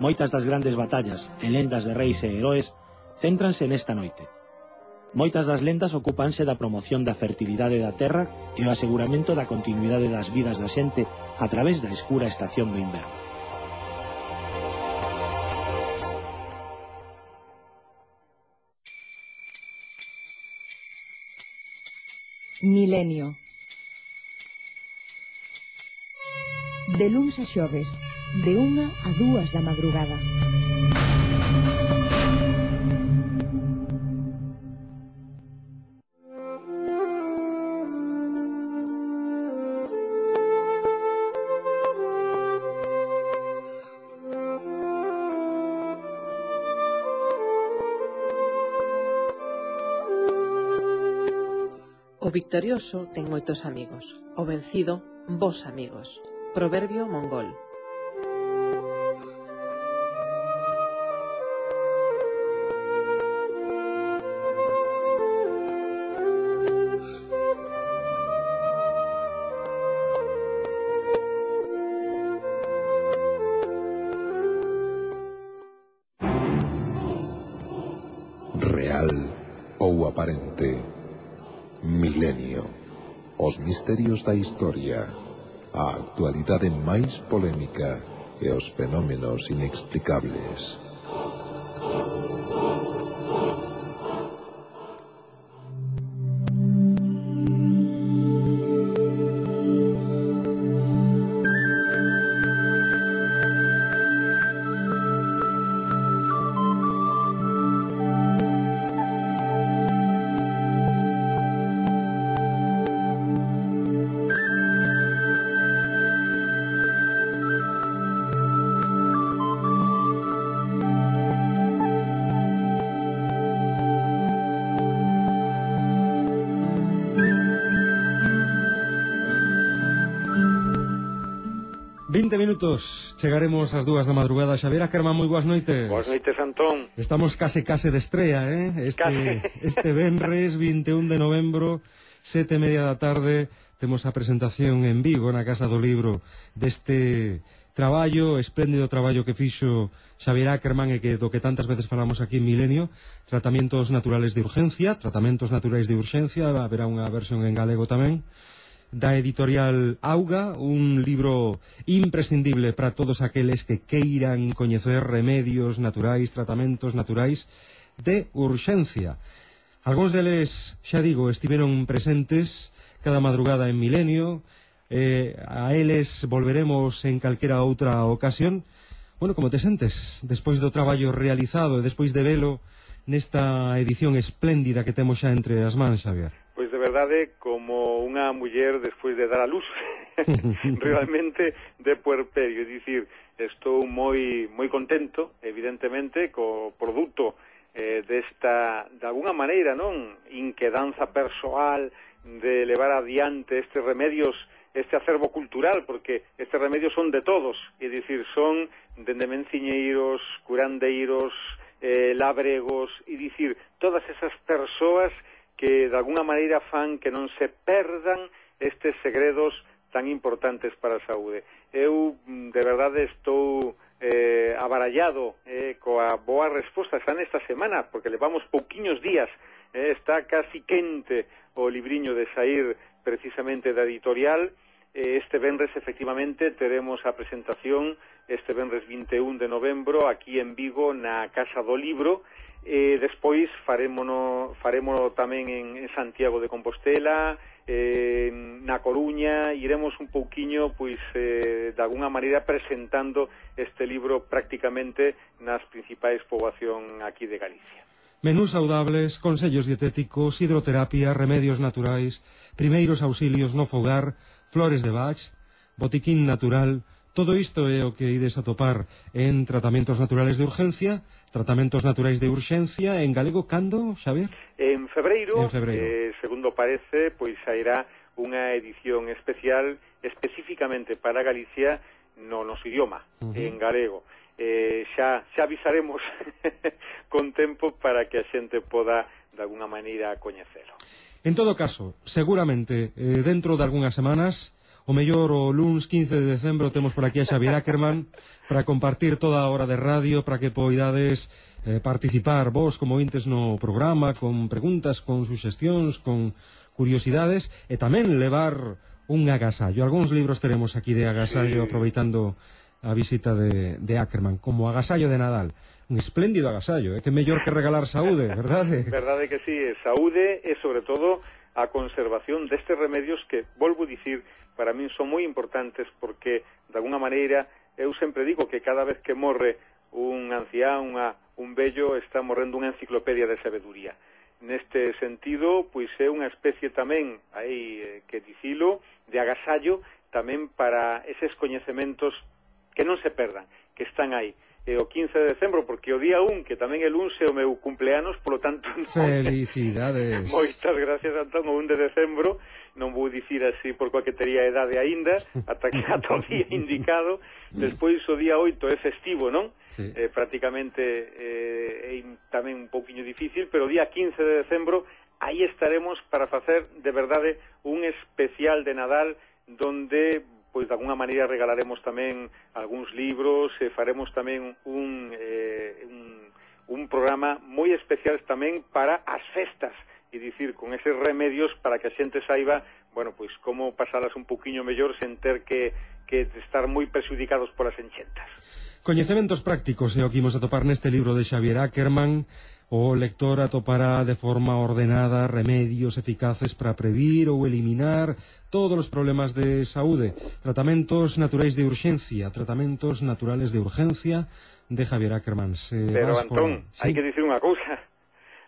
Moitas das grandes batallas e lendas de reis e heróis céntranse nesta noite, Moitas das lendas ocupanse da promoción da fertilidade da terra e o aseguramento da continuidade das vidas da xente a través da escura estación do inverno. Milenio De luns a xoves, de unha a dúas da madrugada. O victorioso ten moitos amigos, o vencido, vos amigos. Proverbio mongol. Misterios da historia, a actualidade polémica e os fenómenos inexplicables. 20 minutos. Chegaremos ás dúas da madrugada. Xavier Ackerman, moi boas noites. Boas noites, Antón. Estamos case case de estrella, eh? Este, este Benres, 21 de novembro Sete e media da tarde Temos a presentación en Vigo Na Casa do Libro Deste traballo, espléndido traballo que fixo Xavier Ackerman e que do que tantas veces falamos aquí en Milenio, tratamientos naturales de urgencia, tratamentos naturais de urxencia, haberá unha versión en galego tamén, da editorial Auga, un libro imprescindible para todos aqueles que queiran coñecer remedios naturais, tratamentos naturais de urxencia. Algúns deles, xa digo, estiveron presentes cada madrugada en Milenio, eh, a eles volveremos en calquera outra ocasión. Bueno, como te sentes despois do traballo realizado e despois de velo nesta edición espléndida que temos xa entre as mans, Xavier? de verdade como unha muller despois de dar a luz realmente de puerperio, é dicir, estou moi moi contento, evidentemente, co produto eh, desta, de alguna maneira, non? Inquedanza persoal de levar adiante estes remedios este acervo cultural, porque estes remedios son de todos, é dicir, son dende menciñeiros, curandeiros, eh, labregos, e dicir, todas esas persoas que de alguna maneira fan que non se perdan estes segredos tan importantes para a saúde. Eu, mm, de verdade, estou eh, abarallado eh, coa boa resposta. Xa nesta semana, porque levamos pouquiños días, eh, está casi quente o libriño de sair precisamente da editorial, eh, este venres efectivamente teremos a presentación este venres 21 de novembro aquí en Vigo na Casa do Libro, e despois farémono, farémono tamén en, en Santiago de Compostela, eh, na Coruña, iremos un pouquiño, pois, eh, de alguna maneira presentando este libro prácticamente nas principais poboación aquí de Galicia. Menús saudables, consellos dietéticos, hidroterapia, remedios naturais, primeiros auxilios no fogar, flores de bach, botiquín natural, Todo isto é o que ides atopar en Tratamentos Naturales de Urgencia, Tratamentos Naturais de Urxencia, en galego, cando, Xavier? En febreiro, en febreiro. Eh, segundo parece, pois sairá unha edición especial especificamente para Galicia no noso idioma, uh -huh. en galego. Eh, xa, xa avisaremos con tempo para que a xente poda de alguna maneira coñecelo. En todo caso, seguramente, eh, dentro de algunhas semanas, O mellor o luns 15 de decembro temos por aquí a Xavier Ackerman para compartir toda a hora de radio para que poidades eh, participar vos como intes no programa con preguntas, con suxestións, con curiosidades e tamén levar un agasallo. Algúns libros teremos aquí de agasallo sí. aproveitando a visita de, de Ackerman como agasallo de Nadal un espléndido agasallo, é eh? que mellor que regalar saúde, verdade? Verdade que sí, saúde e sobre todo a conservación destes remedios que, volvo a dicir, para min son moi importantes porque, de alguna maneira, eu sempre digo que cada vez que morre un ancián, unha, un vello, está morrendo unha enciclopedia de sabeduría. Neste sentido, pois é unha especie tamén, aí eh, que dicilo, de agasallo tamén para eses coñecementos que non se perdan, que están aí e o 15 de decembro, porque o día 1, que tamén el 11 é o meu cumpleanos, polo tanto... Non... Felicidades! Moitas gracias, Antón, o 1 de decembro, non vou dicir así por coquetería tería idade aínda, ata que ata o día indicado, despois o día 8 é festivo, non? Sí. Eh, prácticamente eh, é tamén un pouquiño difícil, pero o día 15 de decembro aí estaremos para facer de verdade un especial de Nadal donde pois de alguna maneira regalaremos tamén algúns libros, e faremos tamén un, eh, un, un programa moi especial tamén para as festas e dicir con eses remedios para que a xente saiba, bueno, pois como pasalas un poquinho mellor sen ter que que estar moi perxudicados polas enchentas. Coñecementos prácticos é o que imos atopar neste libro de Xavier Ackerman. O lector atopará de forma ordenada remedios eficaces para previr ou eliminar todos os problemas de saúde, tratamentos naturais de urxencia, tratamentos naturales de urgencia de Javier Ackerman. Se Pero, Antón, por... sí. hai que dicir unha cousa.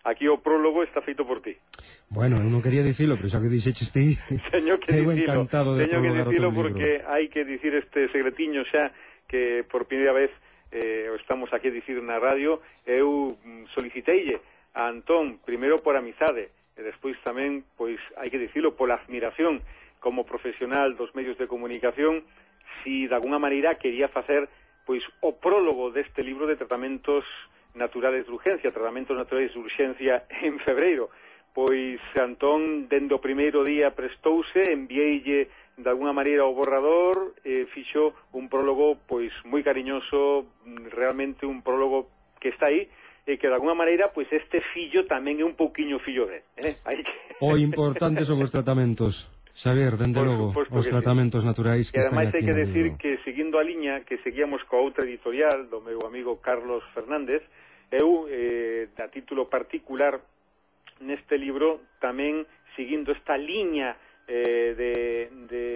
Aquí o prólogo está feito por ti. Bueno, eu non quería dicilo, pero xa que dixeches ti, teño que dicilo, encantado de teño que dicilo porque hai que dicir este secretiño xa que por primeira vez eh, estamos aquí a dicir na radio, eu mm, soliciteille a Antón, primeiro por amizade, e despois tamén, pois, hai que dicilo, pola admiración como profesional dos medios de comunicación, si de alguna maneira quería facer pois o prólogo deste libro de tratamentos naturales de urgencia, tratamentos naturais de urgencia en febreiro. Pois Antón, dende o primeiro día prestouse, enviéille de alguna maneira o borrador, eh, fixo un prólogo pois moi cariñoso, realmente un prólogo que está aí, e que de alguna maneira pois este fillo tamén é un pouquiño fillo de, eh? Aí que... O importante son os tratamentos. Xavier, dende logo, os tratamentos sí. naturais que e ademais hai que decir que seguindo a liña que seguíamos coa outra editorial do meu amigo Carlos Fernández, eu, eh, a título particular, neste libro tamén seguindo esta liña eh, de, de,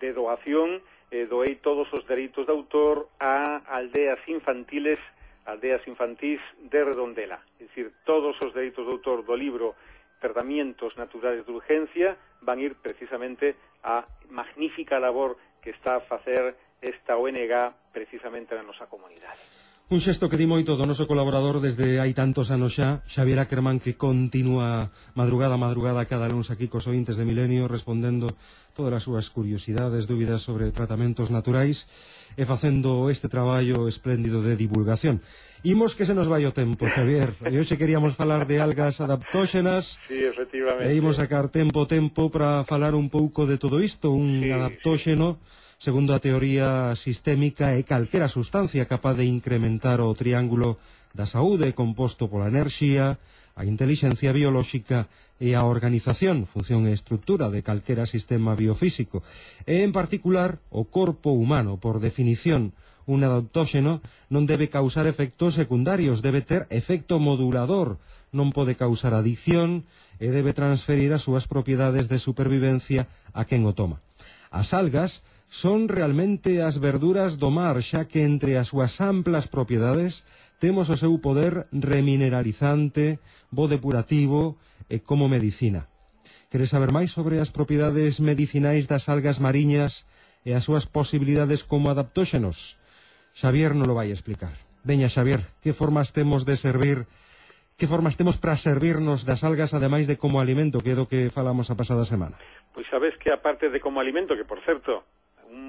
de doación, eh, doei todos os dereitos de autor a aldeas infantiles aldeas infantís de Redondela. É dicir, todos os dereitos de autor do libro Tratamientos Naturales de Urgencia van ir precisamente a magnífica labor que está a facer esta ONG precisamente na nosa comunidade. Un xesto que di moito do noso colaborador desde hai tantos anos xa, Xavier Ackerman, que continúa madrugada a madrugada cada lunes aquí cos ointes de Milenio respondendo todas as súas curiosidades, dúbidas sobre tratamentos naturais e facendo este traballo espléndido de divulgación. Imos que se nos vai o tempo, Xavier. E hoxe queríamos falar de algas adaptóxenas. Sí, efectivamente. E imos sacar tempo tempo para falar un pouco de todo isto, un sí, adaptóxeno. Sí Segundo a teoría sistémica, é calquera sustancia capaz de incrementar o triángulo da saúde composto pola enerxía, a inteligencia biolóxica e a organización, función e estructura de calquera sistema biofísico, e en particular o corpo humano, por definición, un adaptóxeno non debe causar efectos secundarios, debe ter efecto modulador, non pode causar adicción e debe transferir as súas propiedades de supervivencia a quen o toma. As algas son realmente as verduras do mar, xa que entre as súas amplas propiedades temos o seu poder remineralizante, bo depurativo e como medicina. Queres saber máis sobre as propiedades medicinais das algas mariñas e as súas posibilidades como adaptóxenos? Xavier non lo vai explicar. Veña, Xavier, que formas temos de servir que formas temos para servirnos das algas ademais de como alimento, que é do que falamos a pasada semana? Pois sabes que aparte de como alimento, que por certo,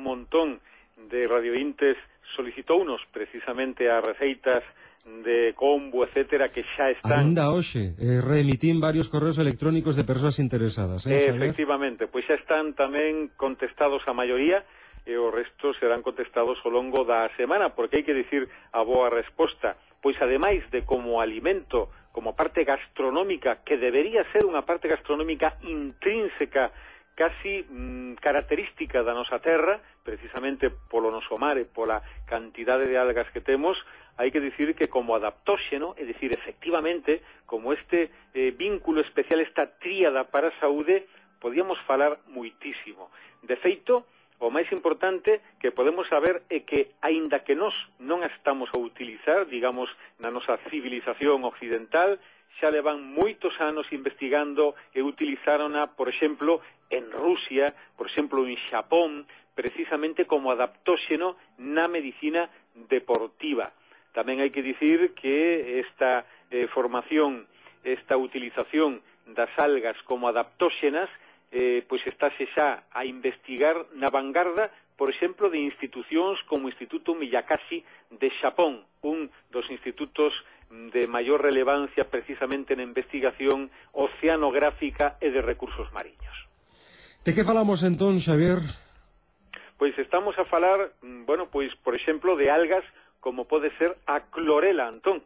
montón de radiointes solicitou unos precisamente a receitas de combo, etcétera, que xa están... Anda, hoxe, eh, reemitín varios correos electrónicos de persoas interesadas. Eh, Efectivamente, pois xa están tamén contestados a maioría e o resto serán contestados ao longo da semana, porque hai que dicir a boa resposta. Pois ademais de como alimento, como parte gastronómica, que debería ser unha parte gastronómica intrínseca casi mm, característica da nosa terra, precisamente polo noso mar e pola cantidade de algas que temos, hai que dicir que como adaptóxeno, é dicir, efectivamente, como este eh, vínculo especial, esta tríada para a saúde, podíamos falar muitísimo. De feito, o máis importante que podemos saber é que, aínda que nós non estamos a utilizar, digamos, na nosa civilización occidental, xa levan moitos anos investigando e utilizárona, por exemplo, en Rusia, por exemplo, en Xapón, precisamente como adaptóxeno na medicina deportiva. Tamén hai que dicir que esta eh, formación, esta utilización das algas como adaptóxenas, eh, pois estáse xa a investigar na vanguarda por exemplo, de institucións como o Instituto Miyakashi de Xapón, un dos institutos de maior relevancia precisamente na investigación oceanográfica e de recursos mariños. De que falamos entón, Xavier? Pois estamos a falar, mm, bueno, pois, por exemplo, de algas como pode ser a clorela, Antón.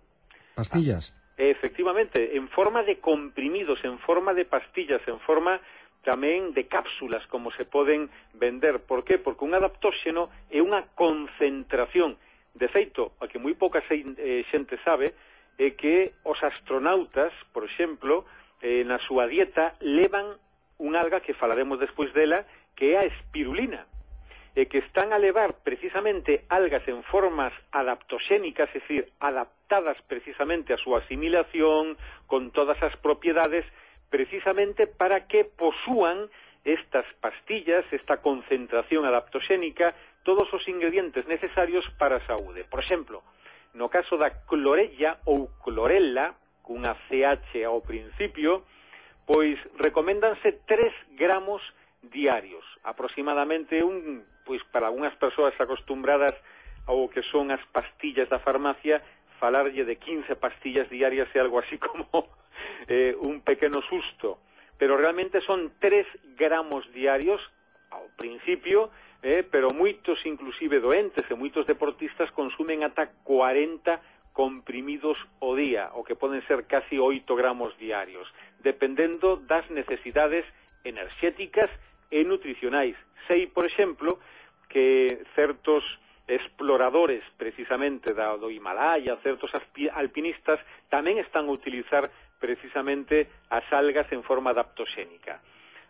Pastillas. Ah, efectivamente, en forma de comprimidos, en forma de pastillas, en forma tamén de cápsulas como se poden vender. Por qué? Porque un adaptóxeno é unha concentración De feito, a que moi pouca eh, xente sabe é que os astronautas, por exemplo, eh, na súa dieta levan un alga que falaremos despois dela, que é a espirulina, e que están a levar precisamente algas en formas adaptoxénicas, é dicir, adaptadas precisamente a súa asimilación, con todas as propiedades, precisamente para que posúan estas pastillas, esta concentración adaptoxénica, todos os ingredientes necesarios para a saúde. Por exemplo, no caso da clorella ou clorella, cunha CH ao principio, pois recoméndanse 3 gramos diarios, aproximadamente un, pois para algunhas persoas acostumbradas ao que son as pastillas da farmacia, falarlle de 15 pastillas diarias é algo así como eh, un pequeno susto, pero realmente son 3 gramos diarios ao principio eh, pero moitos, inclusive doentes e moitos deportistas consumen ata 40 comprimidos o día, o que poden ser casi 8 gramos diarios, dependendo das necesidades enerxéticas e nutricionais. Sei, por exemplo, que certos exploradores precisamente da, do Himalaya, certos alpinistas tamén están a utilizar precisamente as algas en forma adaptoxénica.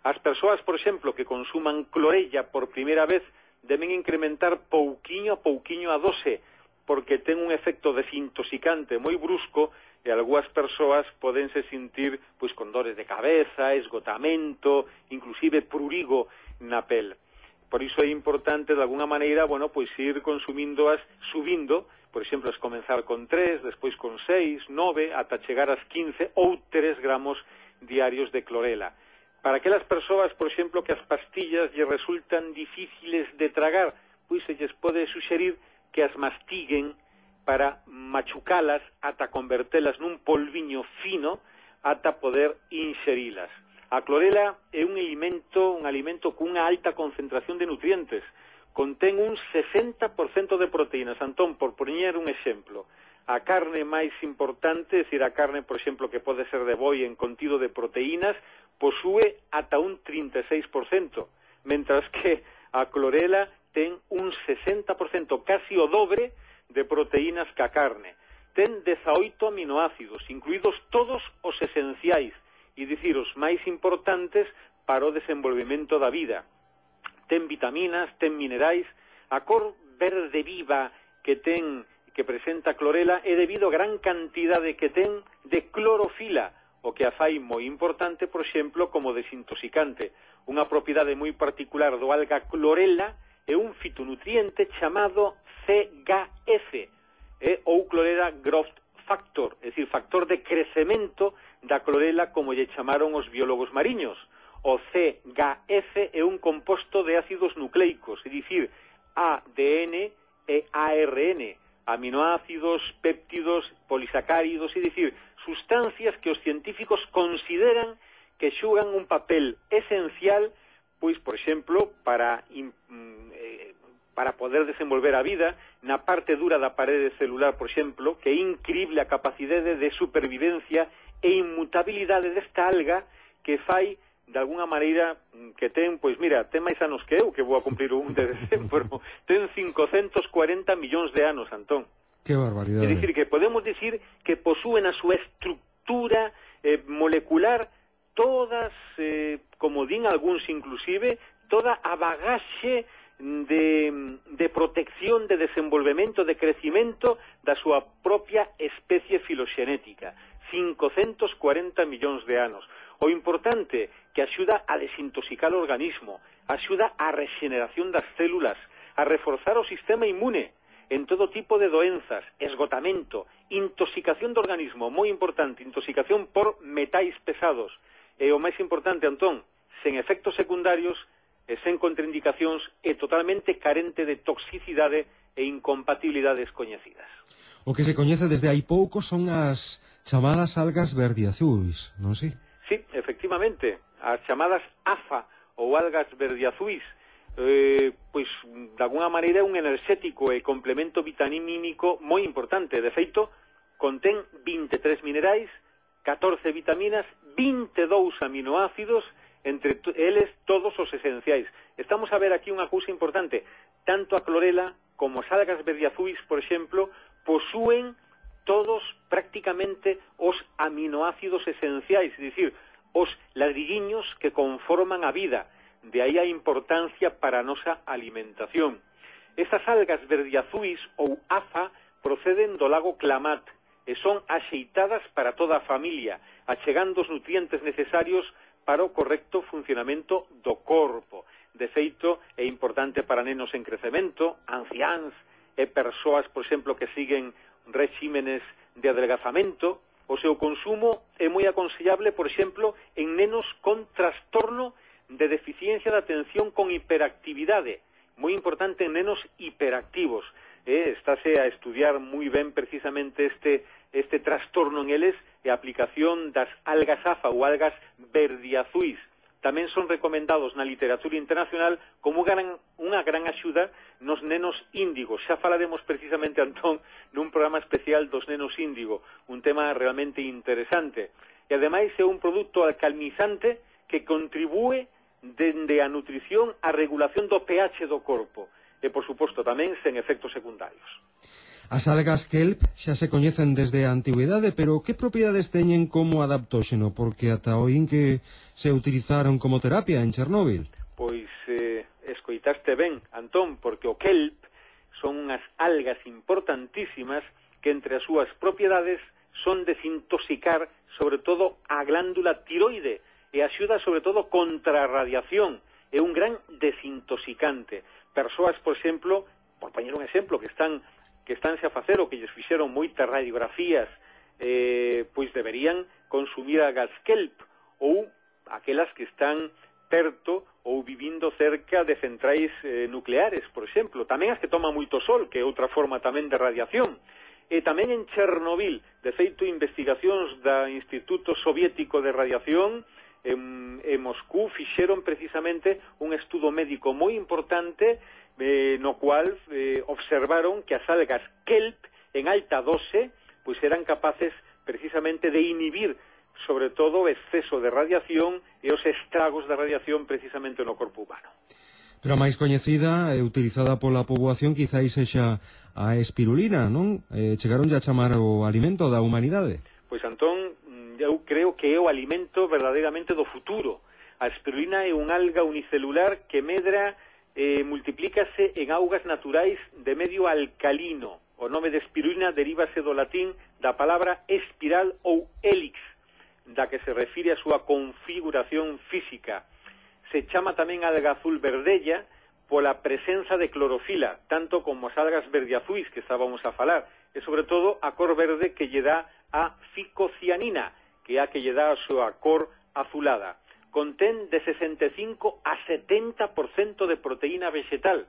As persoas, por exemplo, que consuman clorella por primeira vez deben incrementar pouquiño a pouquiño a dose, porque ten un efecto desintoxicante moi brusco e algunhas persoas podense sentir pois con dores de cabeza, esgotamento, inclusive prurigo na pel. Por iso é importante, de alguna maneira, bueno, pois ir consumíndoas subindo, por exemplo, es comenzar con 3, despois con 6, 9, ata chegar ás 15 ou 3 gramos diarios de clorela. Para aquelas persoas, por exemplo, que as pastillas lle resultan difíciles de tragar, pois se lles pode suxerir que as mastiguen para machucalas ata convertelas nun polviño fino ata poder inxerilas. A clorela é un alimento, un alimento cunha alta concentración de nutrientes. Contén un 60% de proteínas. Antón, por poñer un exemplo, a carne máis importante, é dicir, a carne, por exemplo, que pode ser de boi en contido de proteínas, posúe ata un 36%, mentras que a clorela ten un 60%, casi o dobre, de proteínas que a carne. Ten 18 aminoácidos, incluídos todos os esenciais, e dicir, os máis importantes para o desenvolvemento da vida. Ten vitaminas, ten minerais, a cor verde viva que ten que presenta clorela é debido a gran cantidade que ten de clorofila, o que a fai moi importante, por exemplo, como desintoxicante, unha propiedade moi particular do alga clorela é un fitonutriente chamado CGF, eh, ou clorela growth factor, é dicir, factor de crecemento da clorela como lle chamaron os biólogos mariños. O CGF é un composto de ácidos nucleicos, é dicir, ADN e ARN, aminoácidos, péptidos, polisacáridos, é dicir, sustancias que os científicos consideran que xugan un papel esencial pois, por exemplo, para mm, eh, para poder desenvolver a vida na parte dura da parede celular, por exemplo, que é increíble a capacidade de supervivencia e inmutabilidade desta alga que fai de alguna maneira mm, que ten, pois mira, ten máis anos que eu, que vou a cumplir un de decembro, ten 540 millóns de anos, Antón. Que barbaridade. É decir, que podemos decir que posúen a su estructura eh, molecular todas, eh, como din algúns inclusive, toda a bagaxe de, de protección, de desenvolvemento, de crecimento da súa propia especie filoxenética. 540 millóns de anos. O importante que axuda a desintoxicar o organismo, axuda a regeneración das células, a reforzar o sistema inmune, en todo tipo de doenzas, esgotamento, intoxicación do organismo, moi importante, intoxicación por metais pesados. E o máis importante, Antón, sen efectos secundarios, e sen contraindicacións e totalmente carente de toxicidade e incompatibilidades coñecidas. O que se coñece desde hai pouco son as chamadas algas verdiazuis, non si? Sí? efectivamente, as chamadas AFA ou algas verdiazuis, eh, pois de alguna maneira é un enerxético e complemento vitamínico moi importante. De feito, contén 23 minerais, 14 vitaminas, 22 aminoácidos, entre eles todos os esenciais. Estamos a ver aquí unha cousa importante. Tanto a clorela como as algas verdiazuis, por exemplo, posúen todos prácticamente os aminoácidos esenciais, é dicir, os ladrilliños que conforman a vida De aí a importancia para a nosa alimentación. Estas algas verdiazuis ou afa proceden do lago Clamat e son axeitadas para toda a familia, achegando os nutrientes necesarios para o correcto funcionamento do corpo. De feito, é importante para nenos en crecemento, anciáns e persoas, por exemplo, que siguen regímenes de adelgazamento. O seu consumo é moi aconsellable, por exemplo, en nenos con trastorno de deficiencia de atención con hiperactividade, moi importante en nenos hiperactivos. Eh, estáse a estudiar moi ben precisamente este este trastorno en eles e a eh, aplicación das algas afa ou algas verdiazuis. Tamén son recomendados na literatura internacional como gran, unha gran axuda nos nenos índigos. Xa falaremos precisamente, Antón, nun programa especial dos nenos índigo, un tema realmente interesante. E ademais é un produto alcalmizante que contribúe dende a nutrición a regulación do pH do corpo e, por suposto, tamén sen efectos secundarios. As algas kelp xa se coñecen desde a antigüidade, pero que propiedades teñen como adaptóxeno? Porque ata o que se utilizaron como terapia en Chernóbil. Pois eh, escoitaste ben, Antón, porque o kelp son unhas algas importantísimas que entre as súas propiedades son desintoxicar sobre todo a glándula tiroide, e axuda sobre todo contra a radiación, é un gran desintoxicante. Persoas, por exemplo, por poñer un exemplo, que están que estánse a facer ou que lles fixeron moitas radiografías, eh, pois deberían consumir a gaskelp ou aquelas que están perto ou vivindo cerca de centrais eh, nucleares, por exemplo. Tamén as que toman moito sol, que é outra forma tamén de radiación. E tamén en Chernobyl, de feito, investigacións da Instituto Soviético de Radiación en, en Moscú fixeron precisamente un estudo médico moi importante eh, no cual eh, observaron que as algas kelp en alta dose pois eran capaces precisamente de inhibir sobre todo o exceso de radiación e os estragos da radiación precisamente no corpo humano. Pero a máis coñecida e utilizada pola poboación quizáis sexa a espirulina, non? Eh, chegaron a chamar o alimento da humanidade. Pois Antón, eu creo que é o alimento verdadeiramente do futuro. A espirulina é un alga unicelular que medra eh, multiplícase en augas naturais de medio alcalino. O nome de espirulina derívase do latín da palabra espiral ou hélix, da que se refire a súa configuración física. Se chama tamén alga azul verdella pola presenza de clorofila, tanto como as algas verdeazuis que estábamos a falar, e sobre todo a cor verde que lle dá a ficocianina, que é a que lle dá a súa cor azulada. Contén de 65 a 70% de proteína vegetal,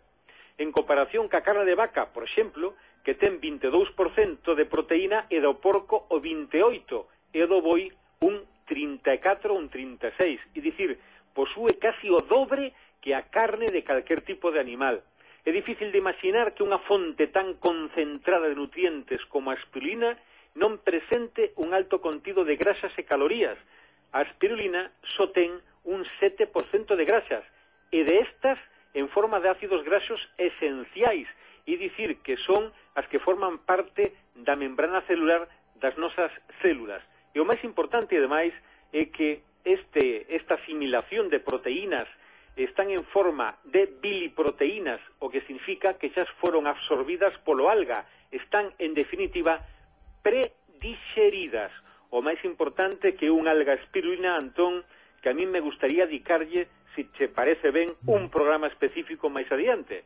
en comparación ca carne de vaca, por exemplo, que ten 22% de proteína e do porco o 28% e do boi un 34 un 36, e dicir, posúe casi o dobre que a carne de calquer tipo de animal. É difícil de imaginar que unha fonte tan concentrada de nutrientes como a espirulina non presente un alto contido de grasas e calorías. A espirulina só ten un 7% de grasas, e de estas en forma de ácidos graxos esenciais, e dicir que son as que forman parte da membrana celular das nosas células. E o máis importante, ademais, é que este, esta asimilación de proteínas están en forma de biliproteínas, o que significa que xas foron absorbidas polo alga, están, en definitiva, predixeridas. O máis importante que unha alga espirulina, Antón, que a min me gustaría dedicarlle, se che parece ben, un mm. programa específico máis adiante.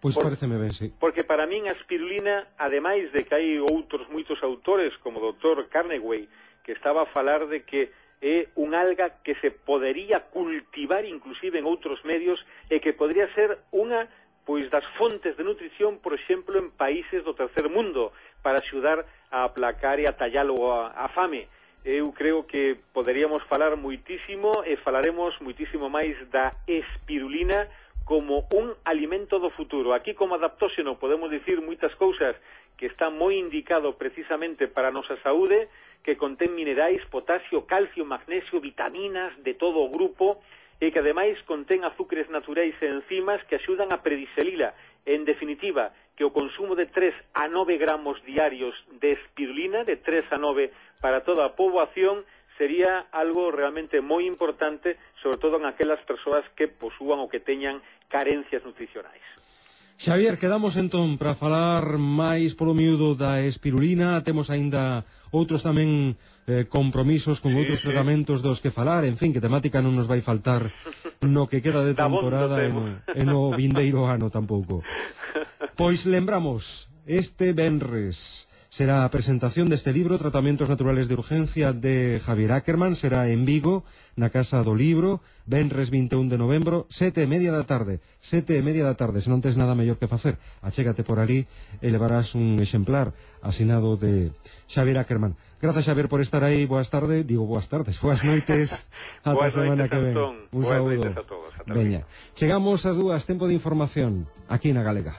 Pois Por, pareceme ben, sí. Porque para min a espirulina, ademais de que hai outros moitos autores, como o doutor Carneway, que estaba a falar de que é un alga que se podería cultivar inclusive en outros medios e que podría ser unha pois das fontes de nutrición, por exemplo, en países do tercer mundo, para axudar a aplacar e a tallalo a, a fame. Eu creo que poderíamos falar muitísimo e falaremos muitísimo máis da espirulina como un alimento do futuro. Aquí como adaptóxeno podemos dicir moitas cousas que está moi indicado precisamente para a nosa saúde, que contén minerais, potasio, calcio, magnesio, vitaminas de todo o grupo, e que ademais contén azúcares naturais e enzimas que axudan a prediselila En definitiva, que o consumo de 3 a 9 gramos diarios de espirulina, de 3 a 9 para toda a poboación, sería algo realmente moi importante, sobre todo en aquelas persoas que posúan ou que teñan carencias nutricionais. Xavier, quedamos entón para falar máis polo miúdo da espirulina, temos aínda outros tamén eh, compromisos con sí, outros sí. tratamentos dos que falar, en fin, que temática non nos vai faltar no que queda de temporada e no, e no vindeiro ano tampouco. Pois lembramos, este Benres, será a presentación deste libro Tratamentos Naturales de Urgencia de Javier Ackerman. Será en Vigo, na Casa do Libro Benres 21 de novembro sete e media da tarde. Sete e media da tarde, se non tens nada mellor que facer achégate por ali e levarás un exemplar asinado de Xavier Ackerman. Grazas Xavier por estar aí, boas tardes, digo boas tardes, boas noites. Ata boas semana noites, que ven Antón. Un boas saúdo. noites a todos Veña, chegamos ás dúas. Tempo de información aquí na Galega.